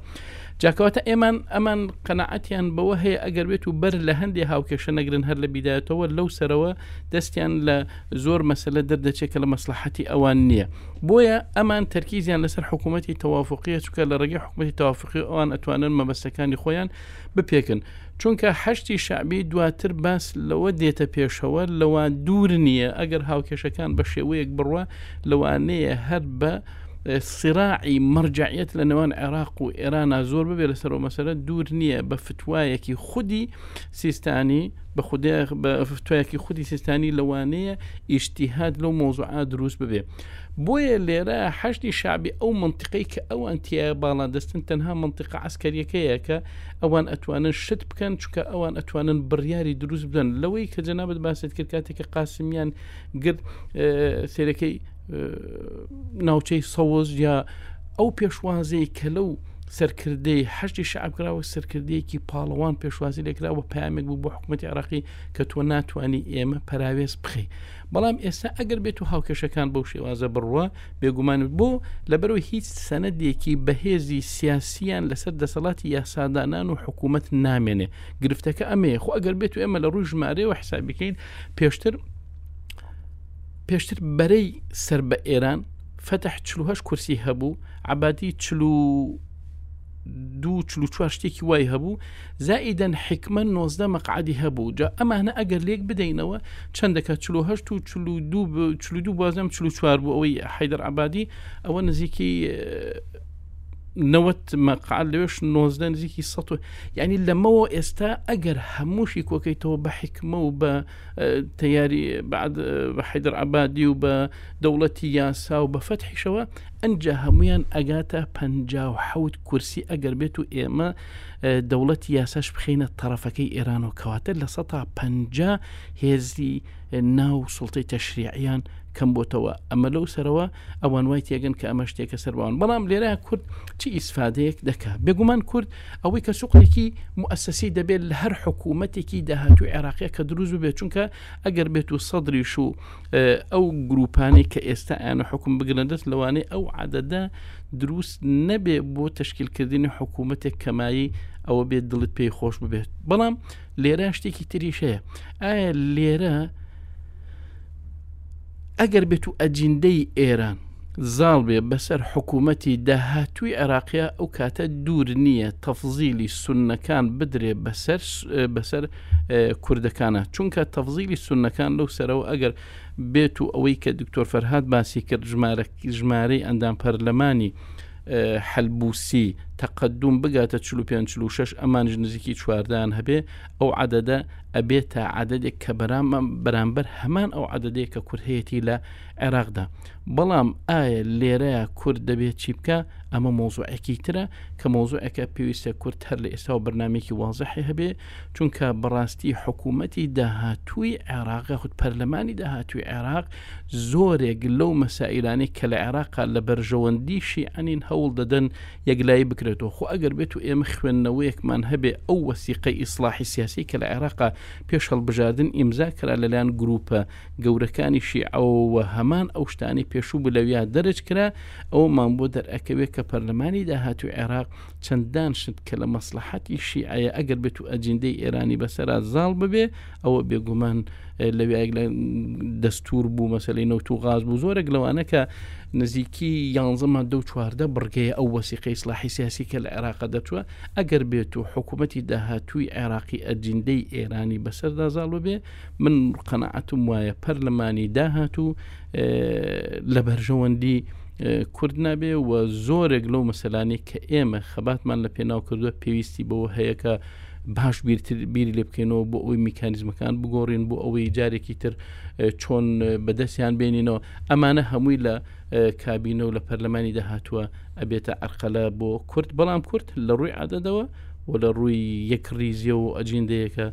جا کەواتە ئێمان ئەمان قەناعەتیان بەوە هەیە ئەگەر بێت و بەر لە هەندێ هاوکێشە نەگرن هەر لە بیدایەتەوە لەو سەرەوە دەستیان لە زۆر مەسلە دەردەچێت کە لە مەسلحەتی ئەوان نییە بۆیە ئەمان تەرکیزیان لەسەر حکوومەتی تەوافقیە چکە لە ڕێگەی حکوومەتی تەوافقی ئەوان ئەتوانن مەبەستەکانی خۆیان بپێکن چونکە حەشتی شعبی دواتر باس لەوە دێتە پێشەوە لەوە دوور نییە ئەگەر هاوکێشەکان بە شێوەیەک بڕوە لەوانەیە هەر بە سراعی مەرجەعیەت لە نێوان عێراق و ئێرانا زۆر ببێ لەسەر و مەسەرە دوور نییە بە فتوایەکی خودی سیستانی بە فتوایەکی خودی سیستانی لەوانەیە ئیشتیهات لەو مۆزوعا دروست ببێ بۆیە لێرە حەشتی شعبی ئەو منطقەی کە ئەوان تیا باڵا دەستن تەنها منطقە عسکەریەکەیە کە ئەوان ئەتوانن شت بکەن چکە ئەوان ئەتوانن بڕیاری دروست بدەن لەوەی کە جەنابەت باست کرد کاتێکە قاسمیان گرت سێرەکەی ناوچەی سەوز یا ئەو پێشوازەی کە لەو سەرکردەی حشتی شعبکراوە سەرکردەیەکی پاڵەوان پێشوازی لێکرا و پامێک بوو بۆ حکوومەتی عراقی کە تۆ ناتوانانی ئێمە پراوێز بخەی بەڵام ئێستا ئەگەر بێت و هاوکێشەکان بەو شێوازە بڕوە بێگومان بۆ لەبەرەوە هیچ سەنەدێکی بەهێزی سیاسیان لەسەر دەسەڵاتی یاسادانان و حکوومەت نامێنێ گرفتەکە ئەمەیە خۆ ئەگەر بێت و ئێمە لە ڕووی ژمارەوە حساب بکەین پێشتر پێشتر بەرەی سەر بە ئێران فەتح چه کورسی هەبوو عبادی چلو دوو چلو چوار شتێکی وای هەبوو زائیدەن حکمە نۆزدە مەقعدی هەبوو جا ئەمانە ئەگەر لێک بدەینەوە چندەکە چلوهشت و چلو دوو بازم چلو چوار بوو ئەوەی حیدر عبادی ئەوە نزیکی نەوەت مەقال لەوێش نۆزدە نزیکی سە یعنی لەمەوە ئێستا ئەگەر هەمووشی کۆکەیتەوە بە حکمە و بە تەیاری بەعد بە حەیدەر عەبادی و بە دەوڵەتی یاسا و بە فەتحیشەوە ئەنجا هەمویان ئەگاتە پ حەوت کورسی ئەگەر بێت و ئێمە دەوڵەتی یاساش بخینە تەرەفەکەی ئێران و کەواتە لە سە پ هێزی ناو سڵتەی تەشریعیان کەم بۆتەوە ئەمە لەو سەرەوە ئەوان وای تێگەن کە ئەمە شتێکە سەرباوان بەڵام لێرە کورد چی ئیسفادەیەک دەکات بێگومان کورد ئەوەی کە سوقێکی موئەسەسی دەبێت لە هەر حکوومەتێکی داهاتوو عێراقیە کە دروست بێت چونکە ئەگەر بێت و سەدریش و ئەو گروپانەی کە ئێستا ئەیانە حکوم بگرن دەست لەوانەیە ئەو عادەدا دروست نەبێ بۆ تشکیلکردنی حکوومەتێک کەمایی ئەوە بێت دڵت پێی خۆش ببێت بەڵام لێرە شتێکی تریش هەیە ئایا لێرە ئەگەر بێت و ئەجیندەی ئێران زاڵ بێ بەسەر حکوومەتی داهاتووی عێراقیا ئەو کاتە دوور نییە تەفزیلی سوننەکان بدرێ بەسەر بەسەر کوردەکانە چونکە تەفزیلی سوننەکان لەو سەرەوە ئەگەر بێت و ئەوەی کە دکتۆر فەرهاد باسی کرد ژمارە ژمارەی ئەندام پەرلەمانی حەلبوسی تەقدوم بگاتە 45 ئەمانش نزیکی چواردان هەبێ ئەو عادەدە ئەبێ تا عادەێک کە بەراممان بەرامبەر هەمان ئەو عادەێک کە کورد هەیەی لە عێراقدا بەڵام ئایا لێرە کورد دەبێت چی بکە ئەمە مۆزوعێکی ترە کە مۆزوعەکە پێویستە کورد هەر لە ئێستا و بەرنمێکی وازحی هەبێ چونکە بەڕاستی حکوومەتی داهاتووی عێراق خود پەرلەمانی داهاتووی عێراق زۆرێک لەو مەسائلانەی کە لە عێراق لە بەرژەوەندی شیعنین هەوڵ دەدەن یەکلایی بکرێتەوە، خۆ ئەگەر بێتو ئێمە خوێندنەوەیەکمان هەبێ ئەو وەسیقەی ئیسڵاحی سیاسیەی کە لە عێراقا پێش هەڵبژاردن ئیمزا کرا لەلایەن گروپە گەورەکانی شیعەوە و هەمان ئەو شتانەی پێشوو بوو لەویا دەرج کرا ئەوەمان بۆ دەرئەکەوێ کە پەرلەمانی داهاتووی عێراق چەندان شت کە لە مەسڵەحەتی شیعەیە ئەگەر بێتو ئەجیندەی ئێرانی بەسەرا زاڵ ببێ ئەوە بێگومان لەویایەک لە دەستور بوو مەسلی نەوت و غاز بوو زۆرێک لەوانە کە نزیکی یانزە مادە و چواردە بڕگەیە ئەو وەسیقی سلاحی سیاسی کە لە عێراقە دەتوە ئەگەر بێت و حکوومەتی داهاتووی عێراقی ئەجیندەی ئێرانی بەسەردا زاڵ بێ من قەنەعەتم وایە پەرلەمانی داهاتوو لە بەرژەوەندی کورد نابێ و زۆرێک لەو مەسەلانی کە ئێمە خەباتمان لە پێناو کردووە پێویستی بەوە هەیەکە باش بیری لێ بکەینەوە بۆ ئەوی میکانزمەکان بگۆڕین بۆ ئەوەی جارێکی تر چۆن بەدەستیان بێنینەوە ئەمانە هەمووی لە کابینە و لە پەرلەمانی داهاتووە ئەبێتە ئەرقەلە بۆ کورد بەڵام کورد لە ڕووی عادەدەوە و لە ڕووی یەک ریزیە و ئەجیندەیەەکە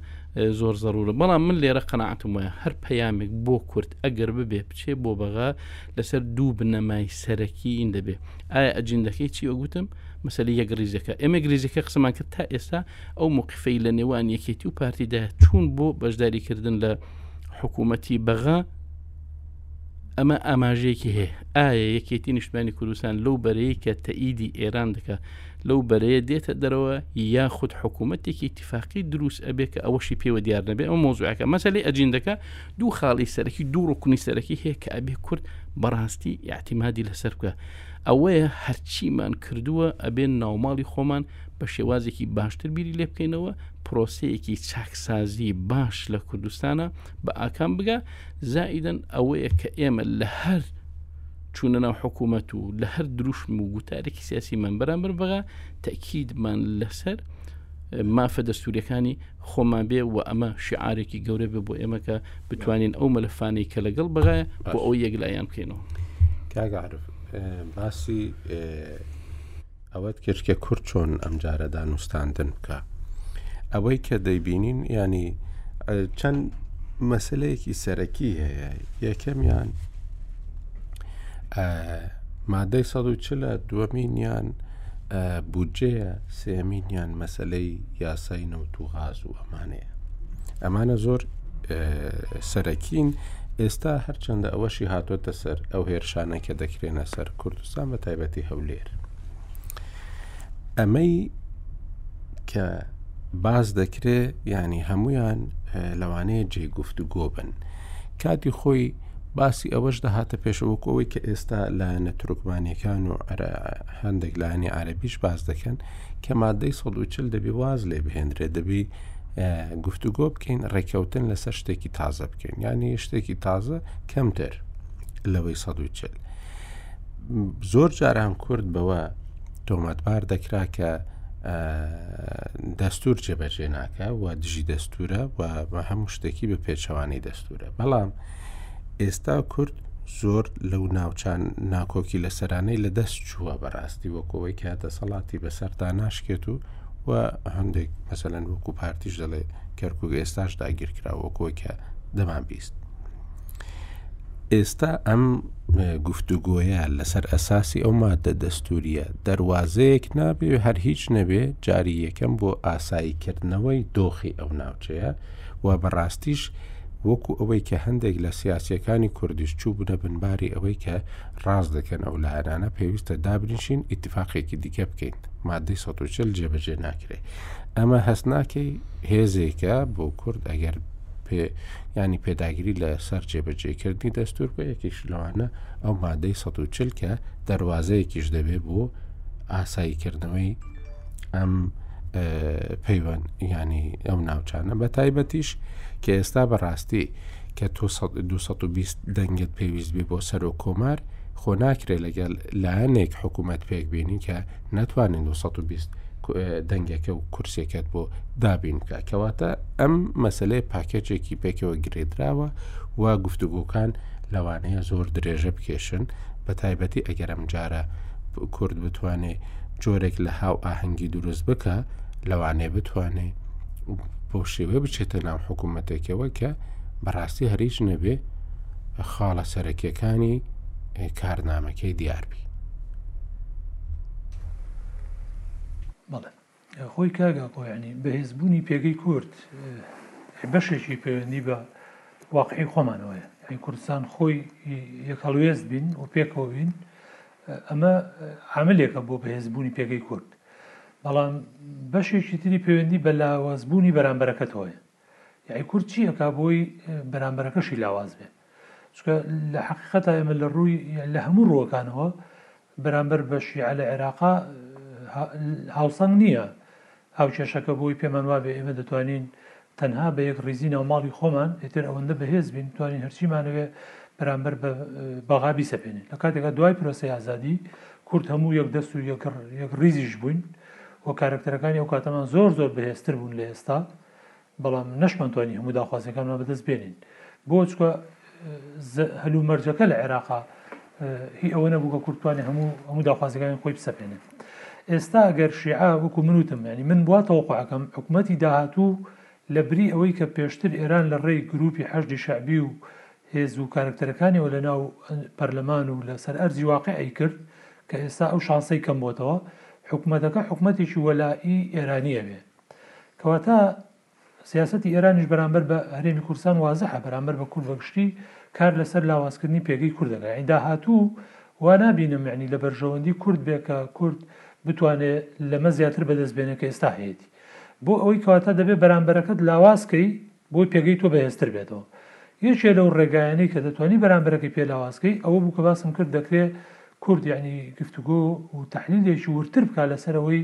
زۆر زەڕورە بەڵام من لێرە قەنەعاتم وایە هەر پەیامێک بۆ کورد ئەگەر ببێ بچێ بۆ بەغا لەسەر دوو بنەمای سەرەکی ئین دەبێ ئایا ئەجیندەکەی چی وەگوتم مەسەلی یەک ریزەکە ئێمە گریزەکە قسەمان کرد تا ئێستا ئەو موقفەی لە نێوان یەکێتی و پارتیدا چوون بۆ بەشداریکردن لە حکوومەتی بەغا ئەمە ئاماژەیەکی هەیە ئایا یەکێتی نیشتمانی کوردستان لەو بەرەیە کە تەئیدی ئێران دەکە لەو بەرەیە دێتە دەرەوە یا خود حکوومەتێکی اتفاقی دروست ئەبێ کە ئەوەشی پێوە دیار نەبێ ئەو مۆزوعەکە مەسلی ئەجیندەکە دوو خاڵی سەرەکی دوو ڕکونی سەرەکی هەیە کە ئەبێ کورد بەڕاستی یاعتیمادی لەسەر بکە ئەوەیە هەرچیمان کردووە ئەبێ ناوماڵی خۆمان بە شێوازێکی باشتر بیری لێ بکەینەوە پرۆسەیەکی چاکسازی باش لە کوردستانە بە ئاکام بگا زائیدەن ئەوەیە کە ئێمە لە هەر چوونە ناو حکوومەت و لە هەر دروشم و گوتارێکی سیاسیمان بەرامبەر بەغا تەکیدمان لەسەر مافە دەستوریەکانی خۆمان بێ و ئەمە شیعارێکی گەورە بێ بۆ ئێمە کە بتوانین ئەو مەلەفانەی کە لەگەڵ بەغایە بۆ ئەو یەکلایان بکەینەوە کاگەعرف باسی ئەوەت کرد کە کورد چۆن ئەم جارە دانوستاندن بکە ئەوەی کە دەیبینین ینی چەند مەسلەیەکی سەرەکی هەیە یەکەمیان مادەی 140 دووەمینیان بودجەیە، سێیەمینیان مەسەلەی یاسای نەوت و غاز و ئەمانەیە. ئەمانە زۆر سەرەکین ئێستا هەرچەندە ئەوەشی هاتۆتە سەر ئەو هێرشانە کە دەکرێنە سەر کوردستان بە تایبەتی هەولێر. ئەمەی کە باز دەکرێ ینی هەمویان لەوانەیە جێ گفت و گۆ بن. کاتی خۆی باسی ئەوەش دەهاتە پێشەوەکەوەی کە ئێستا لایەنە ترکمانەکان و عرا هەندێک لایەنی عربیش باز دەکەن کە مادەی 140 دەبی واز لێ بهێنرێ دەبی گفتوگۆ بکەین ڕێککەوتن لەسەر شتێکی تازە بکەین یعنی شتێکی تازە کەمتر لەوەی 140 زۆر جاران کورد بەوە تۆمەتبار دەکرا کە دەستور جێبەجێ ناکە و دژی دەستورە و هەموو شتێکی بە پێچەوانەی دەستورە بەڵام ئێستا کورد زۆر لەو ناوچان ناکۆکی لە سەرانەی لە دەست چووە بەڕاستی وەکەوەی کە دەسەڵاتی بەسەردا ناشکێت و و هەندێک مەسەەن وەکو پارتیش دەڵێ کەرکک ئێستاش داگیرکرا وەکۆی کە دەمان بیست. ئێستا ئەم گفتوگۆیە لەسەر ئەساسی ئەو مادە دەستوریە دەواازەیەک نابێ هەر هیچ نەبێ جاری یەکەم بۆ ئاساییکردنەوەی دۆخی ئەو ناوچەیە و بە ڕاستیش وەکو ئەوەی کە هەندێک لە سیاسیەکانی کوردیش چوو بنە بنباری ئەوەی کە ڕاست دەکەن ئەو لایەنانە پێویستە دابنیشین ئیتفاقێکی دیکە بکەین مادەی 1940 جێبەجێ ناکرێت ئەمە هەست ناکەی هێزێکە بۆ کورد ئەگەر پێ ینی پێداگیری لە سەر جێبەجێکردنی دەستور بە یەکیش لەوانە ئەو مادەی 1940 کە دەواازەیەکیش دەبێت بۆ ئاساییکردنەوەی ئەم پەیوەن ینی ئەو ناوچانە بە تایبەتیش کە ئێستا بەڕاستی کە 220 دەنگت پێویست بێ بۆ سەر و کۆمار خۆ ناکرێت لەگەل لایەنێک حکوومەت پێک بینی کە ناتوانین 220 دەنگەکە و کورسێکەت بۆ دابین بکە کەواتە ئەم مەسلەی پاکێچێکی پێکەوە گرێدراوە و گفتوگۆکان لەوانەیە زۆر درێژە بکێشن بە تایبەتی ئەگەرم جارە کورد بتوانێت جۆرێک لە هاوئاهەنگی دروست بکە لەوانەیە بتوانێ بۆ شێوێ بچێتە ناو حکوومەتێکەوە کە بەڕاستی هەریش نەبێ خاڵە سەرەکیەکانی کارنامەکەی دیاربی بەڵێ خۆی کاگا پۆیانی بەهێزبوونی پێگەی کورد بەشێکی پەیوەندی بە واقعی خۆمانەوەیە ئەی کوردستان خۆی یەکەڵوێست بین و پێکەوە بین ئەمە عاملێکە بۆ بەهێزبوونی پێگەی کورد، بەڵام بەشێکی تری پەیوەندی بە لاوازبوونی بەرامبەرەکەتەوەیە. یاعی کورد چی ئەکا بۆی بەرامبەرەکەشی لاواز بێ؟ چکە لە حقیقەتا ئێمە لە ڕووی لە هەموو ڕووەکانەوە بەرامبەر بە شیعە لە عێراقا هاوسەنگ نییە. هاوکێشەکە بووی پێمان وابێ ئێمە دەتوانین تەنها بە یەک ڕیزی ناوماڵی خۆمان ئیتر ئەوەندە بەهێز بین بتوانین هەرچیمانەوێ بەرامبەر بە بەغا بیسەپێنین لە کاتێکا دوای پرۆسی ئازادی کورد هەموو یەک دەست و یەک ڕیزیش بووین و کارکتەرەکانی ئەو کاتەمان زۆر زۆر بەهێزتر بوون لە ئێستا بەڵام نەشمانتوانی هەموو داخوازیەکانمان بەدەست بێنین بۆ چکە هەلومەرجەکە لە عێراقا هی ئەوە نەبوو کە کورتوانێ هەموو هەموو داخوازەکانی خۆی بسەپێنێت ئێستا گەر شیعە وەکو منوتم ینی من بوا تەوەقعەکەم حکوومەتی داهاتوو لە بری ئەوەی کە پێشتر ئێران لە ڕێی گروپی حەشدی شعبی و هێز و کارکتەرەکانیەوە لە ناو پەرلەمان و لەسەر ئەرزی واقع ئەی کرد کە ئێستا ئەو شانسەی کەم بۆتەوە حکوومەتەکە حکوومەتێکی وەلائی ئێرانیە بێ کەواتە سیاسەتی ئێرانیش بەرامبەر بە هەرێمی کوردستان وازحە بەرامبەر بە کورد بەگشتی کار لەسەر لاوازکردنی پێگەی کورد دەکات یعنی داهاتوو وا نابینم یعنی لە بەرژەوەندی کورد بێ کە کورد بتوانێ لەمە زیاتر بەدەست بێنێ کە ئێستا هەیەتی بۆ ئەوەی کەواتە دەبێ بەرامبەرەکەت لاوازکەی بۆی پێگەی تۆ بەهێزتر بێتەوە یەکێ لەو ڕێگایانی کە دەتوانی بەرامبەرەکەی پێ لاوازکەی ئەوە بوو کە باسم کرد دەکرێ کورد یعنی گفتوگۆ و تحلیلێکی ورتر بکە لەسەرەوەی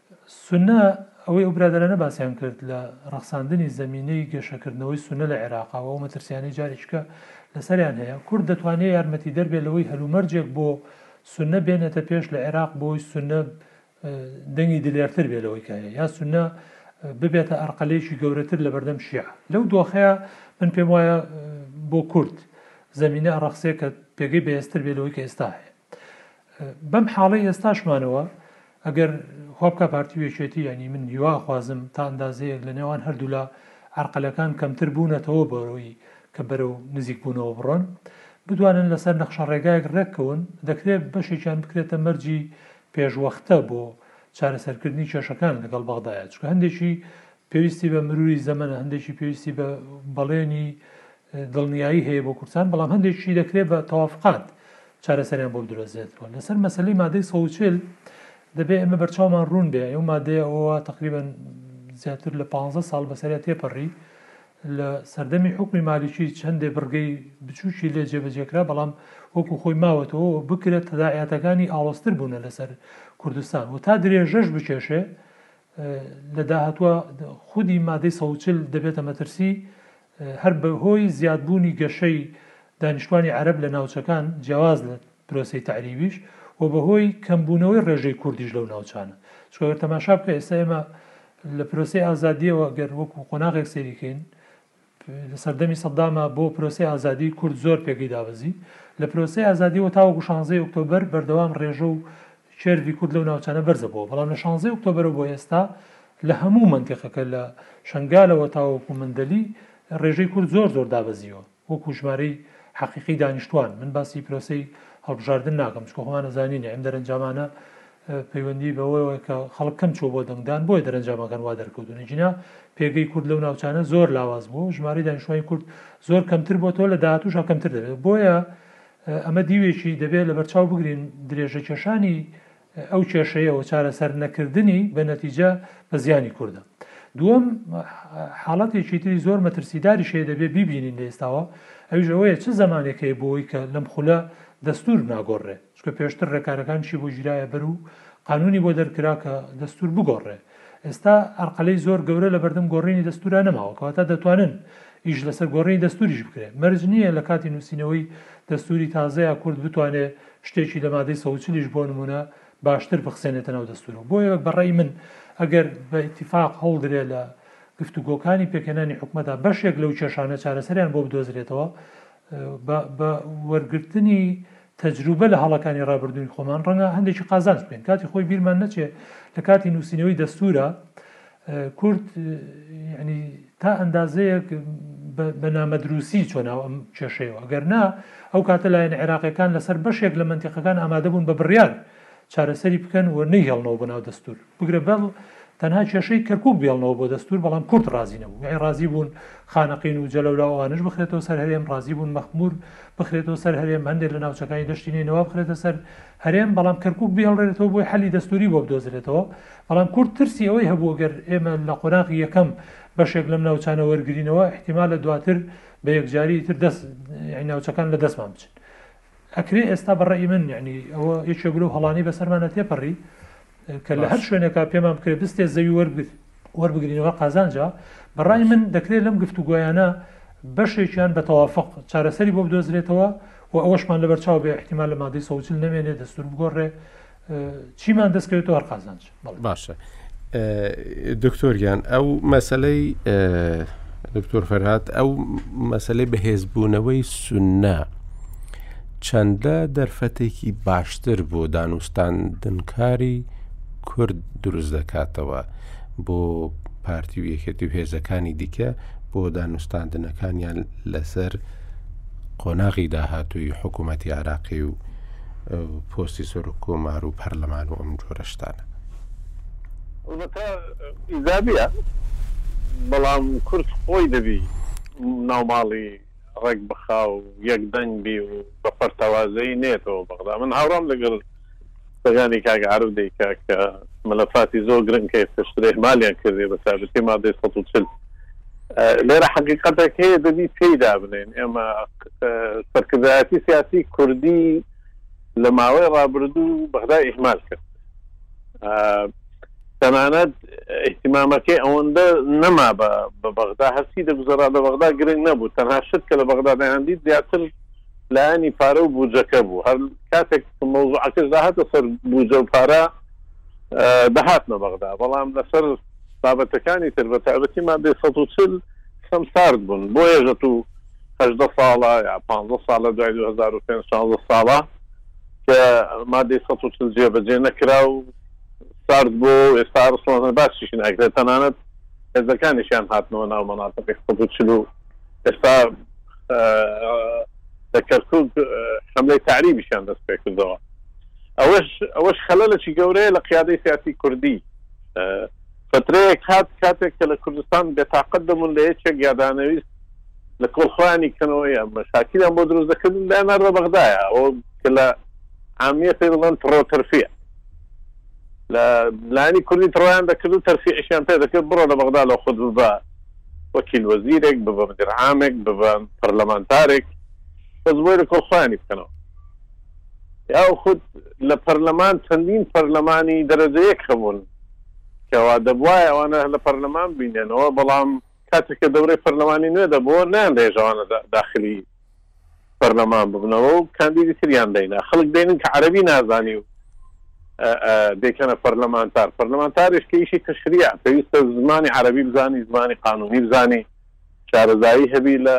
سنە، ئەوەی ئەو برادەرانە باسیان کرد لە ڕەخساندنی زەمینەی گەشەکردنەوەی سنە لە عێراقا و ئەو مەترسیانەی جارێکیکە لەسەریان هەیە، کورد دەتوانێ یارمەتیدەر بێ لەوەی هەلومەرجێک بۆ سنە بێنێتە پێش لە عێراق بۆی سنە دەنگی دلێرتر بێ لەوەی کە هەیە، یا سنە ببێتە ئەرقەلێکی گەورەتر لە بەردەم شیعە. لەو دۆخەیا من پێم وایە بۆ کورد زەمینە ئەڕەخسێ کە پێگەی بەهێزتر بێ لەوەی کە ئێستا هەیە. بەم حاڵەی ئێستاشمانەوە ئەگەر خوابکە پارتی وێکێتی ینی من هیواخوازم تا ئەندازەیەک لە نێوان هەردوولا عرقلەکان کەمتر بوونەتەوە بەرەوەی کە بەرەو نزیک بوونەوە بڕۆن بدوانن لەسەر نەخشە ڕێگایەک ڕێککەون دەکرێت بەشێکیان بکرێتە مەرجی پێشوەختە بۆ چارەسەرکردنی کێشەکان لەگەڵ بەغدایە چکە هەندێکی پێویستی بە مروری زەمەنە، هەندێکی پێویستی بە بەڵێنی دڵنیایی هەیە بۆ کوردستان، بەڵام هەندێکیشی دەکرێت بە تەوافقات چارەسەریان بۆ بدرۆزرێتەوە. لەسەر مەسەلەی مادەی سەد و چل دەبێت ئێمە بەرچاومان ڕوون بێ، ئەو مادەیە ئەوە تەقریبەن زیاتر لە پانزە ساڵ بەسەریا تێپەڕی، لە سەردەمی حکومی مالیکی چەندێ بڕگەی بچووکی لێ جێبەجێکرا بەڵام وەکو خۆی ماوەتەوە بکرە تەداعیاتەکانی ئاڵۆزتر بوونە لەسەر کوردستان و تا درێژەش بکێشێ لە داهاتووە خودی مادەی سەد و چل دەبێتە مەترسی، هەر بە هۆی زیادبوونی گەشەی دانیشتوانی عەرەب لە ناوچەکان جیاواز لە پرۆسەی تەعریبیش و بە هۆی کەمبوونەوەی ڕێژەی کوردیش لەو ناوچانە. چونکە گەر تەماشا بکە ئێستا ئێمە لە پرۆسەی ئازادییەوە گەر وەکوو قۆناغێک سەیری کەین لە سەردەمی سەددامە بۆ پرۆسەی ئازادی کورد زۆر پێگەی دابەزی. لە پرۆسەی ئازادیەوە تاوەکو شانزەی ئۆکتۆبەر بەردەوام رێژە و کێرڤی کورد لەو ناوچانە بەرزە بۆوە بەڵام لە شانزەی ئۆکتۆبەرەوە بۆ ئێستا لە هەموو مەنتیقەکە لە شەنگالەوە تاوەکو مندەلی رێژەی کورد زۆر زۆر دابەزیوە وەکو ژمارەی حەقیقی دانیشتوان من باسی پرۆسەی هەڵبژاردن ناکەم چکۆ خۆمان ئەزانین یانی ئەم دەرەنجامانە پەیوەندی بەوەوە کە خەڵک کەم چووە بۆ دەنگدان بۆیە دەرەنجامەکان وا دەرکەوتونە جینا پێگەی کورد لەو ناوچانە زۆر لاواز بوو ژماری دانیشتوانی کورد زۆر کەمتر بۆتەوە لە داهاتوشا کەمتر دەبێت بۆیە ئەمە دیوێکی دەبێت لە بەرچاو بگرین درێژە کێشانی ئەو کێشەیەەوە چارەسەر نەکردنی بە نەتیجە بە زیانی کووردە دووەم حاڵەتێکی تری زۆر مەترسیداری شێ دەبێ بیبینین لە ئێستاوە ئەوژەوەیە چ زمانێک هەیە بۆی کە لەم خولە دەستور ناگۆڕێ چونکە پێشتر رێکارەکانیشی بۆ گیرایە بەر و قانونی بۆ دەرکرا کە دەستور بگۆڕێ. ئێستا ئەرقەلەی زۆر گەورە لە بەردەم گۆڕینی دەستورا نەماوە، کەواتە دەتوانن ئیش لەسەر گۆڕینی دەستوریش بکرێ. مەرج نییە لە کاتی نووسینەوەی دەستوری تازەیا کورد بتوانێ شتێکی لە مادەی سەد و چل یش بۆ نموونە باشتر بخزێنێتە ناو دەستورەوە. بۆیە بە رەئی من ئەگەر بە ئیتیفاق هەوڵدرێ لە گفتوگۆکانی پێکهێنانی حکومەتا بەشێک لەو کێشانە چارەسەریان بۆ بدۆزرێتەوە بە وەرگرتنی تەجروبە لە هەڵەکانی ڕابردووی خۆمان ڕەنگە هەندێکی قازانج بکەین کاتی خۆی بیرمان نەچێ لە کاتی نووسینەوەی دەستورە کورد ینی تا ئەندازەیەک بە نامەدروسی چۆناو ئەم کێشەیەوە ئەگەر نا ئەو کاتە لایەن عێراقیەکان لەسەر بەشێک لە منتیقەکان ئامادەبوون بە بڕیار چارەسەری بکەن و نەیهێڵنەوە بۆ ناو دەستور بگرە بەڵ تەنها کێشەی کەرکوک بێڵنەوە بۆ دەستور بەڵام کورد ڕازی نەبوو یانی ڕازی بوون خانەقین و جەلەولا و ئەوانەش بخرێتەوە سەر هەرێم ڕازی بوون مەخمور بخرێتەوە سەر هەرێم هەندێک لە ناوچەکانی دەشتی نەینەوا بخرێتە سەر هەرێم بەڵام کەرکوک بێڵرێتەوە بۆی حەلی دەستوری بۆ بدۆزرێتەوە بەڵام کورد ترسی ئەوەی هەبوو گەر ئێمە لە قۆناغی یەکەم بەشێک لەم ناوچانە وەرگرینەوە احتیمالە دواتر بە یەکجاری تر دەست یعنی ناوچەکان لە دەستمان بچن ئەکرێ ئێستا بە ڕەئی من یەعنی ئەوە یەکێک بوو لەو هەڵانەی بەسەرمانا تێپەڕی کە لە هەر باشە شوێنێکا پێمان بکرێ بستێ زەوی وەربگرین وەربگرینەوە قازانجە بە ڕای باشە من دەکرێ لەم گفتوگۆیانە بەشێکیان بە تەوافق چارەسەری بۆ بدۆزرێتەوە و ئەوەشمان لەبەرچاو بێ ئیحتیمال لە مادەی سەد و چل نەمێنێ دەستوور بگۆڕرێ چیمان دەست کەوێتەوە هەر قازانج باشە دکتۆریان ئەو مەسلەی دکتۆر فەرهات ئەو مەسلەی بەهێزبوونەوەی سنە چەندە دەرفەتێکی باشتر بۆ دانوستاندنکاری کورد دروست دەکاتەوە بۆ پارتی و یەکێتی و هێزەکانی دیکە بۆ دانوستاندنەکانیان لەسەر قۆناغی داهاتووی حکوومەتی عراقی و پۆستی سەرۆک کۆمار و پەرلەمان و ئەم جۆرە شتانە. ئەڵبەتە ئیجابییە، بەڵام کورد خۆی دەبی ناوماڵی ڕێک بخا و یەکدەنگ بی و بە پەرتەوازەیی نێتەوە بەغدا. من هاوڕام لەگەڵ. قسەکانی کاک عارف دەیکا کە مەلەفاتی زۆر گرنگ کە پێشتر ئیهمالیان کردی بە تایبەتی مادەی سەد و چل لێرە حەقیقەتێک هەیە دەبی پێی دابنێن ئێمە سەرکردایەتی سیاسی کوردی لە ماوەی ڕابردوو بەغدا ئیهمال کرد تەنانەت احتیمامەکەی ئەوەندە نەما بە بەغدا هەستی دەگوزەرا لە بەغدا گرنگ نەبوو تەنها شت کە لە بەغدا دەیاندی زیاتر لایەنی پارە و بودجەکە بوو هەر کاتێک مەوزوعەکەش داهاتە سەر بودجە و پارە دەهاتنە بەغدا بەڵام لەسەر بابەتەکانی تر بە تابەتی مادەی ١ۊ٠ سم سارد بوون بۆ یەژەت و هەژدە ساڵە یا پ ساڵە دوای 2005 ساڵە کە مادەی ١ۊ० جێبەجێ نەکرا و سارد بۆ ئێستا ڕسڵانە باسیشی ناکرێت تەنانەت هێزەکانیشیان هاتنەوە ناو مەناتەقی ١ۊ ئێستا لە کەرکوک حەملەی تەعریبیشیان دەست پێ کردەوە ئەوەش ئەوەش خەلەلەکی گەورەیە لە قیادەی سیاسی کوردی فترەیەک هات کاتێک کە لە کوردستان بێتاقەت دەبوون لە یەکێک یادانەویست لە کۆڵخوانی کەنەوەیە مەشاکییان بۆ دروست دەکردن دایان لە بەغدایە ئەو کە لە عامیە پێ بڵند پڕۆ تەرفیە لە لانی کوردی تڕیان دەکرد و تەرفیشیان پێ دەکرد بڕۆ لە بەغدا لە خود بە وەکیل وەزیرێک ببە مدیرعامێک ببە پەرلەمانتارێک بەس بۆی لەکۆڵ خۆیانی بکەنەوە یاو خود لە پەرلەمان چەندین پەرلەمانی دەرەجەیەک هەبوون کەوا دەبواە ئەوانە لە پەرلەمان بینێنەوە بەڵام کاتێککە دەورەی پەرلەمانی نوێ دەبوو نیان لێژەوانە داخلی پەرلەمان ببنەوە و کاندیدی تریان دەینا خەڵک دێنن کە عەرەبی نازانی و دەیکەنە پەرلەمانتار پەرلەمانتاریش کە ئیشی تەشریع پێویستە زمانی عەربی بزانی زمانی قانونی بزانی شارەزایی هەبی لە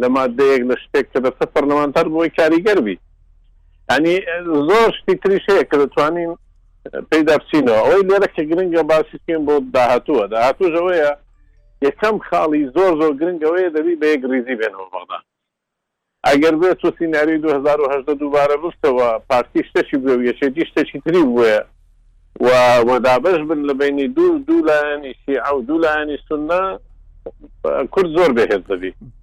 لە مادەیەک لە شتێک کە دەسە پەرلەمانتار بۆی کاریگەر بی ینی زۆر شتی تریش هەیە کە دەتوانین پێدا بچینەوە ئەوەی لێرە کە گرنگە باسی پێم بۆ داهاتووە داهاتوو ژەوەیە یەکەم خاڵی زۆر زۆر گرنگ ئەوەیە دەبی بە یەک ریزی بێنەوە بەغدا ئەگەر بێت تۆ سیناریۆی 2018 دووبارە ببتەوە پارتی شتەکی بوێ و یەکێتی شتەکی تری بوێ و وەدابش بن لە بینی دوو دوو لایەنی شیعە و دوو لایەنی سنە کورد زۆر بێهێز دەبی.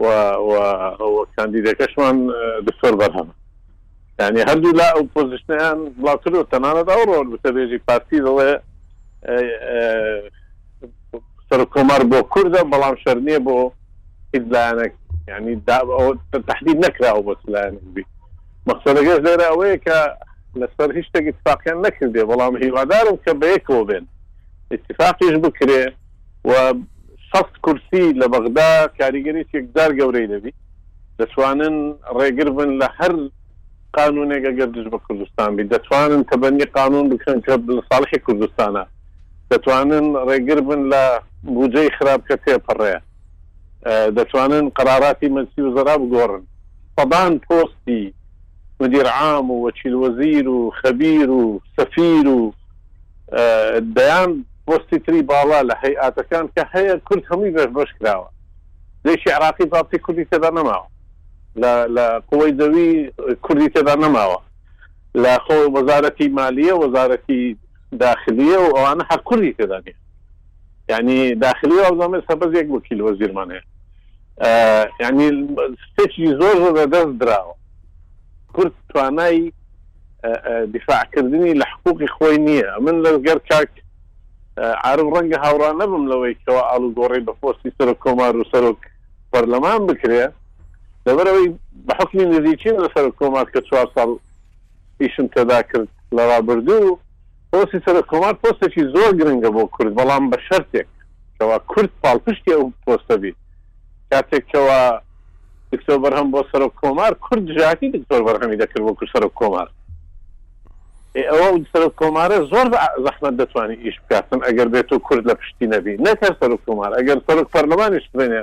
و و و کاندیدەکەشمان دکتۆر بەرهەمە. یانی هەردوو لا ئەو پۆزیشنەیان بڵاوترو تەنانەت ئەو ڕۆل وتەبێژی پارتی دەڵێ سەرۆک کۆمار بۆ کوردە بەڵام شەر نیە بۆ هیچ لایەنەک یانی دا ئەو تەحدید نەکراوە بۆ چ لایەنێک بی. مەقسەدەکەش لێرە ئەوەیە کە لەسەر هیچ شتێک ئیتفاقیان نەکردێ بەڵام هیوادارم کە بەیەکەوە بێن ئیتفاقیش بکرێ. و شەست کورسی لە بەغدا کاریگەریی یەکجار گەورەی دەبی، دەتوانن ڕێگر بن لە هەر قانوونێک ئەگەر دژ بە کوردستان بی، دەتوانن تەبەنی قانوون بکەن کە لە ساڵحی کوردستانە، دەتوانن ڕێگر بن لە بووجەی خراپ کە تێپەڕێ، دەتوانن قەراراتی مەجسی وزەرا بگۆڕن، سەدان پۆستی مدیر عام و وەکیل وەزیر و خەبیر و سەفیر و. دەیان پۆستی تری باڵا لە هەیئاتەکان کە هەیە کورد هەمووی بەش بەش کراوە جێشی عراقی زابتی کوردی تێدا نەماوە لە قوەی زەوی کوردی تێدا نەماوە لە خۆ وەزارەتی مالیە وەزارەتی داخلیە و ئەوانە هەر کوردی تێدا نیە ینی داخلی ئەوزانێ سەبەز یەک وەکیل وەزیرمان هەیە ینی شتێکی زۆر زۆر بەدەست دراوە کورد توانای دیفاع کردنی لە حقوقی خۆی نییە من لەگەر کاک عارف ڕەنگە هاوڕا نەبم لەوەی کەوا ئاڵوگۆڕی بە پۆستی سەرۆک کۆمار و سەرۆک پەرلەمان بکرێ لەبەرەوەی بە حکمی نزیکیم لە سەرۆک کۆمار کە چوار ساڵ ئیشم تێدا کرد لە ڕابردوو پۆستی سەرۆک کۆمار پۆستێکی زۆر گرنگە بۆ کورد، بەڵام بە شەرتێک کەوا کورد پاڵپشتی ئەو پۆستە بیت. کاتێک کەوا دکتۆر بەرهەم بۆ سەرۆک کۆمار، کورد دژایەتی دکتۆر بەرهەمی دەکرد وەکو سەرۆک کۆمار. ئێ ئەوە سەرۆک کۆمارە زۆر بە زەحمەت دەتوانی ئیش بکاتن ئەگەر بێتو کورد لە پشتی نەبی. نەک هەر سەرۆک کۆمار ئەگەر سەرۆک پەرلەمانیش بێنێ،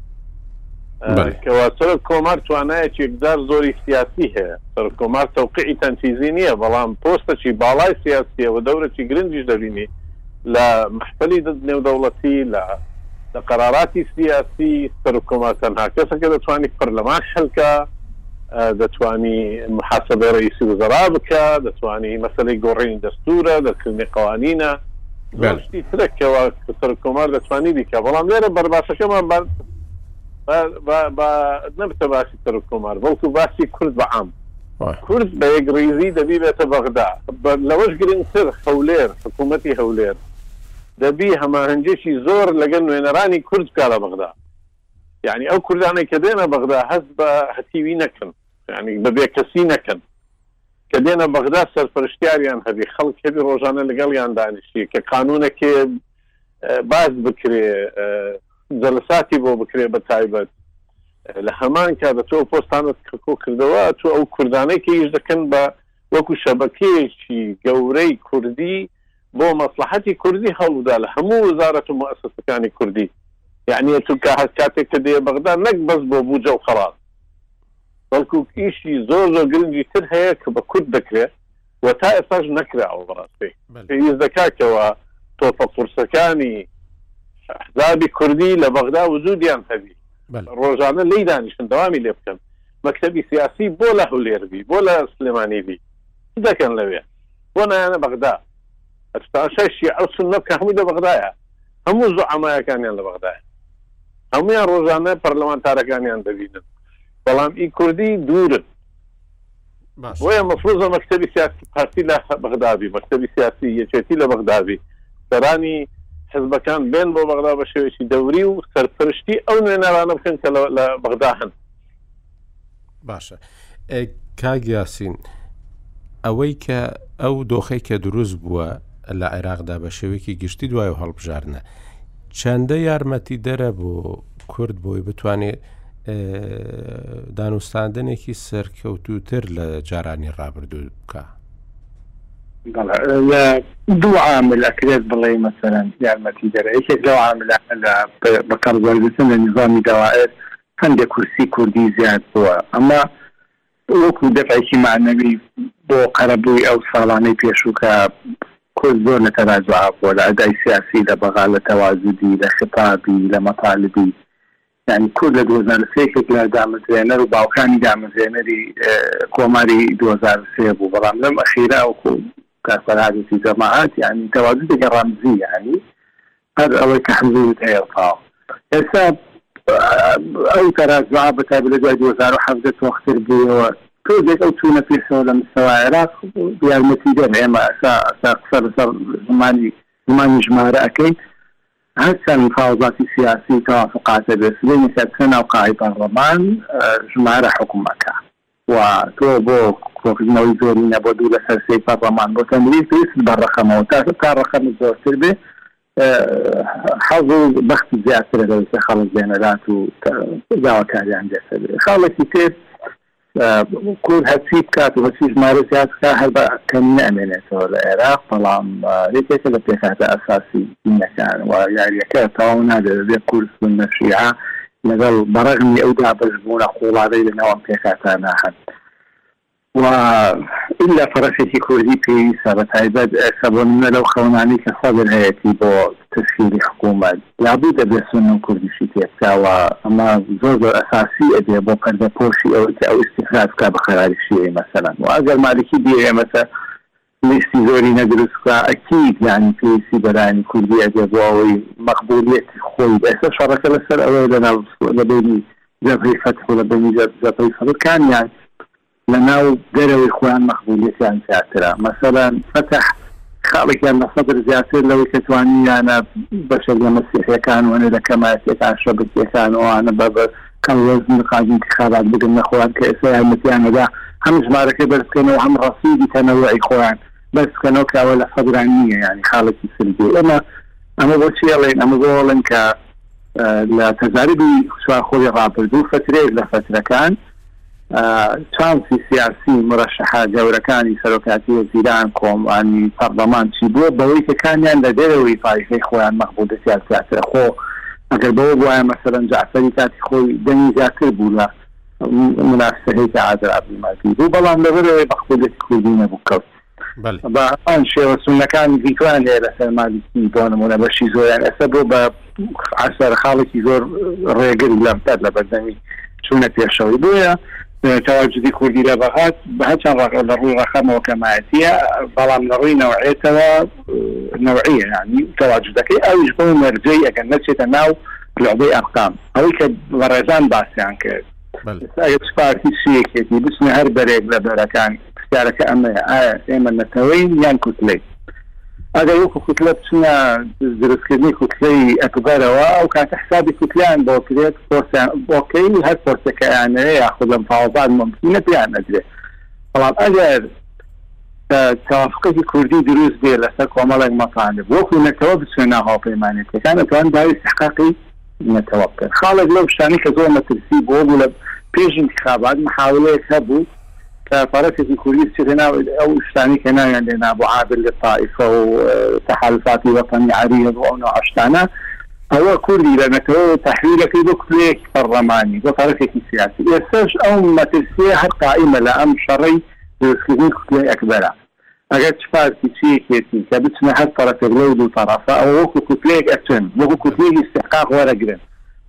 کەوا سەرۆک کۆمار توانایەکی یەکجار زۆری سیاسی هەیە، سەرۆک کۆمار تەوقیعی تەنفیزی نییە، بەڵام پۆستەکی باڵای سیاسییە و دەورەکی گرنگیش دەبینی لە مەحفەلی نێودەوڵەتی، لە قەراراتی سیاسی، سەرۆک کۆمار تەنها کەسە کە دەتوانی پەرلەمان حلکا، دەتوانی محاسبەی رەئیسی وزەرا بکا، دەتوانی مەسەلەی گۆڕینی دەستورە، دەرکردنی قەوانینە. زۆر بەڵێ شتی ترە کەوا سەرۆک کۆمار دەتوانی بیکا بەڵام لێرە بەر باسەکەمان بە بە بە بە نەبتە باسی سەرۆک کۆمار بەڵکو باسی کورد بە عام وایە کورد بە یەک ڕیزی دەبی بێتە بەغدا بە لەوەش گرنگتر هەولێر حکوومەتی هەولێر دەبی هەماهەنگێکی زۆر لەگەل نوێنەرانی کورد بکا لە بەغدا یعنی ئەو کوردانەی کە دێنە بەغدا هەست بە هەتیوی نەکەن یعنی بە بێکەسی نەکەن کە دێنە بەغدا سەرپەرشتیاریان هەبی خەڵک هەبی ڕۆژانە لەگەڵیان دانیشی کە قانونەکێ باس بکرێ جەلساتی بۆ بکرێ بە تایبەت لە هەمان کات دە تۆ پۆستانت کۆ کردەوە تۆ ئەو کوردانەی کە یش دەکەن بە وەکو شەبەکەیەکی گەورەی کوردی بۆ مەسڵەحەتی کوردی هەوڵبدا لە هەموو وزارەت و موئەسەسەکانی کوردی یەعنیەت و کە هەر کاتێک کە دێیە بەغدا نەک بەس بۆ بوجە و خەڵات بەڵکو ئیشی زۆر زۆر گرنگی تر هەیە کە بە کورد دەکرێت و تا ئێستاش نەکراوە بەڕاستی پێویست دەکات کەەوە تۆپە قورسەکانی حزابی کوردی لە بەغدا وجودیان هەبی ڕۆژانە لی دانیشن دەوامی لێ بکەن مەکتتەبی سیاسی بۆ لە هەولێربی بۆ لە سلێمانیبی دەکەن لەوێ بۆ نایەنە بەغدا ئەتو تەماشای شیعە و سوننە بکە هەمووی لە بەغدایە هەموو زوعەمایەکانیان لە بەغدایە هەموویان ڕۆژانە پەرلەمانتارەکانیان دەبینن بەڵام ئی کوردی دوورن باش بۆیە مەفروزە مەکتەبی سیاسی پارتی لە بەغدابی مەکتەبی سیاسی یەکێتی لە بەغدابی سەرانی حزبەکان بێن بۆ بەغدا بە شێوەیەکی دەوری و سەرپەرشتی ئەو نوێنەرانە بکەن کە لە- لە بەغدا هەن باشە کاک یاسین ئەوەی کە ئەو دۆخی کە دروست بووە لە عێراقدا بە شێوەیەکی گشتی دوای و هەڵبژارنە چەندە یارمەتی دەرە بۆ کورد بۆی بتوانێت دانوستاندنێکی سەرکەوتوتر لە جارانی ڕابردوو بکە لە دوو عامل ئەکرێت بڵێ مەسەرەن یارمەتی دەرە یەکێک لەو عاملە لە بەکەڕ وەرگتن لە نظامی دەوائر هەندێک کورسی کوردی زیاد بووە، ئەمە وەکو دەفعێکی مەعنەوی بۆ قەرەبووی ئەو ساڵانەی پێشوو کە کورد زۆر لە تەرازوعا بووە، لە ئەدای سیاسی، لە بەغا، لە تەوازودی، لە خیتابی، لە مەتالبی، یانی کورد لە دوو هەزار و سێ یەکێک لە دامەزرێنەر و باوکانی دامەزرێنەری کۆماری دوو هەزار و سێ بوو، بەڵام لەم ئەخیرە وەکو کاک فەرهادێتی جەماعەت، یانی تەوازودێکی ڕەمزی، یانی هەر ئەوەی کە حزورت هەیە و تەواو. ئێستا ئەو تەرازوعە بە تایبەت لە دوای دوو هەزار و حەڤدە تۆختر بوویەوە، تۆزێک ئەو چوونە پێشەوە لە مستەوا عێراق یارمەتیدەر ئێمە ئێستا قسە لەسەر زمانی زمانی ژمارە ئەکەین هەرچەند مفاوزاتی سیاسی و تەوافقات هەبێت سبەینێک ئەچنە ناو قاعەی پەڕڵەمان ژمارە حوکم ئەکا و تۆ بۆ کۆکردنەوەی زۆرینە بۆ دوو لەسەر سێی پەڕڵەمان بۆ تەندروست پێویستت بە ڕەقەمەوە تا تا ڕەقەمت زۆرتر بێ حەز و بەخت زیاترە لەوەی کە خەڵک بێنە لات و داواکاریان لێ سەدرێ خاڵێکی تر کورد هەرچی بکات و هەرچی ژمارە زیاد بکات هەر بە کەمینە ئەمێنێتەوە لە عێراق بەڵام یەکێکە لە پێکهاتە ئەساسی دینەکان و یاریەکە تەواو نابێت بێ کورد سوننە شیعە لەگەڵ بەڕەغمی ئەو دابەش بوونە قوڵانەی لە ناو ئەم پێکهاتانە هەن و ئیللا پرەسێکی کوردی پێویستە بە تایبەت ئێستا بۆ نمونە لەو خەونانەی کە سەدر هەیەتی بۆ تەشکیلی حکوومەت لابوو دەبێ سوننە و کوردیشی تێ بکا و ئەمە زۆر زۆر ئەساسی ئەبێ بۆ پەردە پۆشی ئەوەی کە ئەو ئیستیفراج بکا بە خەراری شیعی مەسەلەن و ئەگەر مالکی بیەوێ مەسە لیستی زۆرینە دروست بکا ئەکید یانی پێویستی بە لایەنی کوردیە دێ بۆ ئەوەی مەقبولیەتی خۆی بە ئێستا شەڕەکە لە سەر ئەوەیە لە ناو لە بەینی جەبهەی فەتح و لە بەینی جەبهەی سەدر کامیان لە ناو دەرەوەی خۆیان مەقبولیەتیان زیاترە مەسەلەن فەتح خاڵێکیان لە سەدر زیاتر لەوەی کە توانیویانە بەشێک لە مەسیحیەکان وەنێ لە کەمایەتیەکان شەبکیەکان و ئەوانە بە کەم وەزن لقاح انتخابات بگن لە خۆیان کە ئێستا یارمەتیان ئەدا هەم ژمارەکەی بەرز بکەنەوە هەم ڕەسیدی تەنەوعی خۆیان بەرز بکەنەوە کە ئەوە لە سەدرا نییە یانی خاڵێکی سەرەکی ئێمە ئەمە بۆچی ئەڵێن ئەمە بۆ ئەڵێن کە لە تەجاریبی چوار خۆری ڕابردوو فترەیەک لە فترەکان چانسی سیاسی مرەشەحە گەورەکانی سەرۆکایەتی وەزیران، کۆماری، پەڕڵەمان چی بووە بەوەی کە کامیان لە دەرەوەی پایگەی خۆیان مەقبوولیتیان زیاترە خۆ ئەگەر بەوە بوایە مەسەلەن جەعفەری کاتی خۆی دەنگی زیاتر بوو لە منافسەکەی کە عادل عەبدولمەهدی بوو بەڵام لە بەرەوەی مەقبوولیتی کوردی نەبوو کەوت بە هەمان شێوە سوننەکان ڤیتۆیان هەیە لەسەر مالیکی بۆ نموونە بەشی زۆریان ئێستا بۆ بە عەسەر خاڵێکی زۆر ڕێگر و لەمپەر لە بەردەمی چوونە پێشەوەی بۆیە تەواجدی کوردی لە بەغات بە هەرچەند ڕق لە ڕووی ڕەخەمەوە کەمایەتیە بەڵام لە ڕووی نەوعێتەوە نەوعیە ینی تەواجدەکەی ئەویش بۆ مەرجەی ئەگەر نەچێتە ناو لەبەی ئەرقام ئەوەی کە بەڕێزان باسیان کرد ئەگەر پارتی سویەکێتی بچنە هەر بەرێک لە بەرەکان پرسیارەکە ئەمەیە ئایا ئێمە نەتەوەین یان کوتلەین ئەگەر وەکو کوتلە بچنە دروستکردنی کوتلەی ئەکبەرەوە ئەو کاتە حسابی کوتلیان بۆ کرێت فۆرسیان بۆکەی و هەر فۆرسەکەیانەیە یاخود لەم فاوەبار ممکنە پێیان نەدرێت بەڵام ئەگەر تەوافقێکی کوردی دروست بێ لەسەر کۆمەڵێک مەتانب وەکو نەتەوە بچێنە هاوپەیمانێتەکان ئەتوان داوی استحقاقی نەتەوە بکەن. خاڵێک لەو شتانەی کە زۆر مەترسی بوو ئەوبوو لە پێش ئینتخابات محاولەیەک هەبوو کە پەڕەسێکی کوردی بچێتە ناو ئەو شتانەی کە ناویان لێ نابوو عادل للطائفە و تحالفات وطنی عریض و ئەو نەوعە شتانە، ئەوە کوردی لە نەتەوەوە تەحویل ئەکەی بۆ کوتلەیەکی پەڕڵەمانی، بۆ پەڕەسێکی سیاسی. ئێستەش ئەو مەترسییە هەر قائیمە لە ئەم شەڕەی دروستکردنی کوتلەی ئەکبەرە. ئەگەر چ پارتی چ یەکێتی کە بچنە هەر تەرەفێک لەو دوو تەرەفە ئەوە وەکو کوتلەیەک ئەچن وەکو کوتلەیەک ئیستحقاق وەرەگرن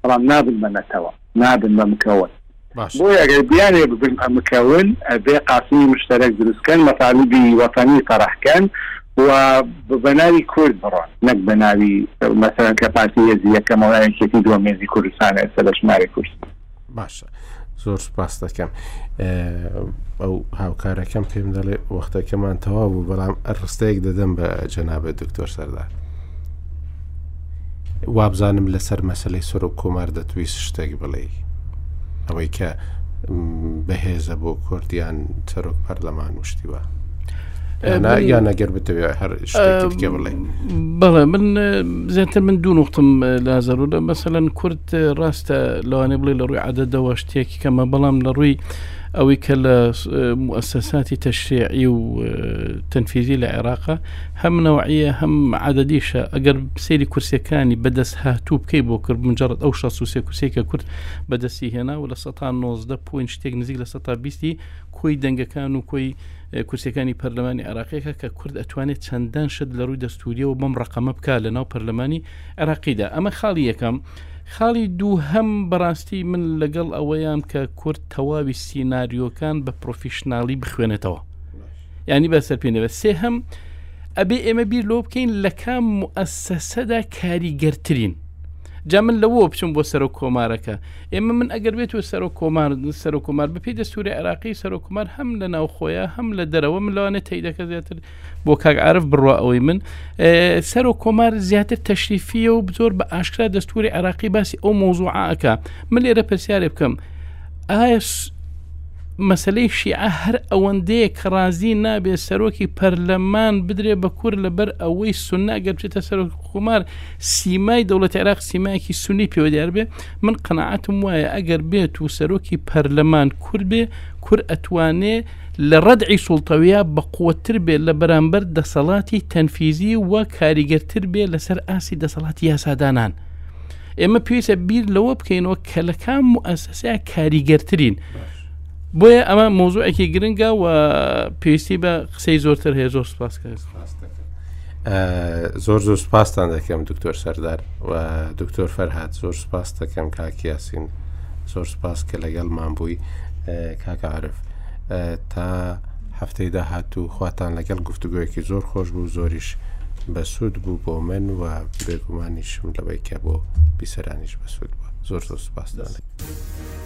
بەڵام نابن بە نەتەوە نابن بە مکەون باشە. بۆیە ئەگەر بیانەوێ ببن بە مکەون ئەبێ قاسمی مشتەرەک دروست کەن مەتالیبی وەتەنی تەرح کەن و بە ناوی کورد بڕۆن نەک بە ناوی مەسەلەن کە پارتی هێزی یەکەمە و یان یەکێتی دووەم هێزی کوردستانە ئێستا لە ژمارەی کورسی باشە زۆر سپاس دەکەم ئەو هاوکارەکەم پێم دەڵێ وەختەکەمان تەوا بوو بەڵام ڕستەیەک دەدەم بە جەنابێت دکتۆر سەردار وابزانم لەسەر مەسلەی سەر و کۆمار دەتویست شتێک بڵێ ئەوەی کە بەهێزە بۆ کوردیان سەرۆک پەرلەمان وشتیوە یان نەگەر بتەوێت هەر شتێک بڵێ بەڵێ من زیاتر من دوو نقطم لا زەرورە مەسەەن کورد ڕاستە لەوانێ بڵێ لە ڕووی عادەدەوە شتێکی کەمە بەڵام لە ڕووی ئەوەی کە لە موسەساتی تەشریعی و تەنفیزی لە عێراقە هەم نەوەعە هەم عادەدیشە ئەگەر سری کورسەکانی بەدەست هاتوو بکەی بۆ کرد مجرڕت ئەو شەسوسێ کورسێکە کورد بەدەستی هێنا و لە سە 19 پوین شتێک نزیک لە سە بیستی کۆی دەنگەکان و کۆی کورسەکانی پەرلەمانی عراقیەکە کە کورد ئەتوانێت چەندان شت لە ڕووی دەستوریەوە بەم ڕقەمە بک لە ناو پەرلەمانی عێراقیدا، ئەمە خاڵی یەکەم. خاڵی دووهەم، بەڕاستی من لەگەڵ ئەوەیام کە کورد تەواوی سیناریۆکان بە پرۆفیشناڵی بخوێنێتەوە. یانی بە سەر پێ نەبێت. سێهەم، ئەبێ ئێمە بیر لەوە بکەین لە کام موئەسەسەدا کاریگەرترین. جا من لەوە بچم بۆ سەرۆک کۆمارەکە ئێمە من ئەگەر بێت و سەرۆک کۆمار سەرۆک کۆمار بپی دەستوری عراقی سەرۆک کۆمار هەم لە ناوخۆیە هەم لە دەرەوە من لەوانێت تیدەکە زیاتر بۆ کاک عرف بڕوا ئەوەی من سەر و کۆمار زیاتر تەشریفیە و بزۆر بە ئاشکرا دەستوری عراقی باسی ئەو مۆزوعەکە من لێرە پرسیارێ بکەم ئایا مەسلەی شیعە هەر ئەوەندەیە کە ڕازی نابێت سەرۆکی پەرلەمان بدرێ بە کور لەبەر ئەوەی سنە گەرچێتە سەرۆک قومار سیمای دەوڵەتی عراق سیمایەکی سنی پێوە دیار بێ من قەنەعاتم وایە ئەگەر بێت و سەرۆکی پەرلەمان کورد بێ کور ئەتوانێ لە ڕەدعی سوڵتەویە بەقوەتتر بێت لە بەرامبەر دەسەڵاتی تەنفیزی و کاریگەرتر بێت لەسەر ئاستی دەسەڵاتی یاسادانان. ئێمە پێویستە بیر لەوە بکەینەوە کە لە کام و ئەسەسەیە کاریگەرترین. بۆیە ئەمە مۆزوعێکی گرنگە و پێویستی بە قسەی زۆرتر هەیە زۆر سپاس کرد. زۆر زۆر سپاستان دەکەم دکتۆر سەردار و دکتۆر فەرهاات زۆر سپاس دەکەم کاکیاسین زۆر سپاس کە لەگەڵمان بووی کاکەعاعرف تا هەفتەی داهاتوو خواتان لەگەڵ گفتوگویەکی زۆر خۆش بوو زۆریش بەسوود بوو بۆ من و بێگومانیشم لەوەی کە بۆ بیسەرانیش بەسوود بوو زۆر زۆر سپاس دەڵێت.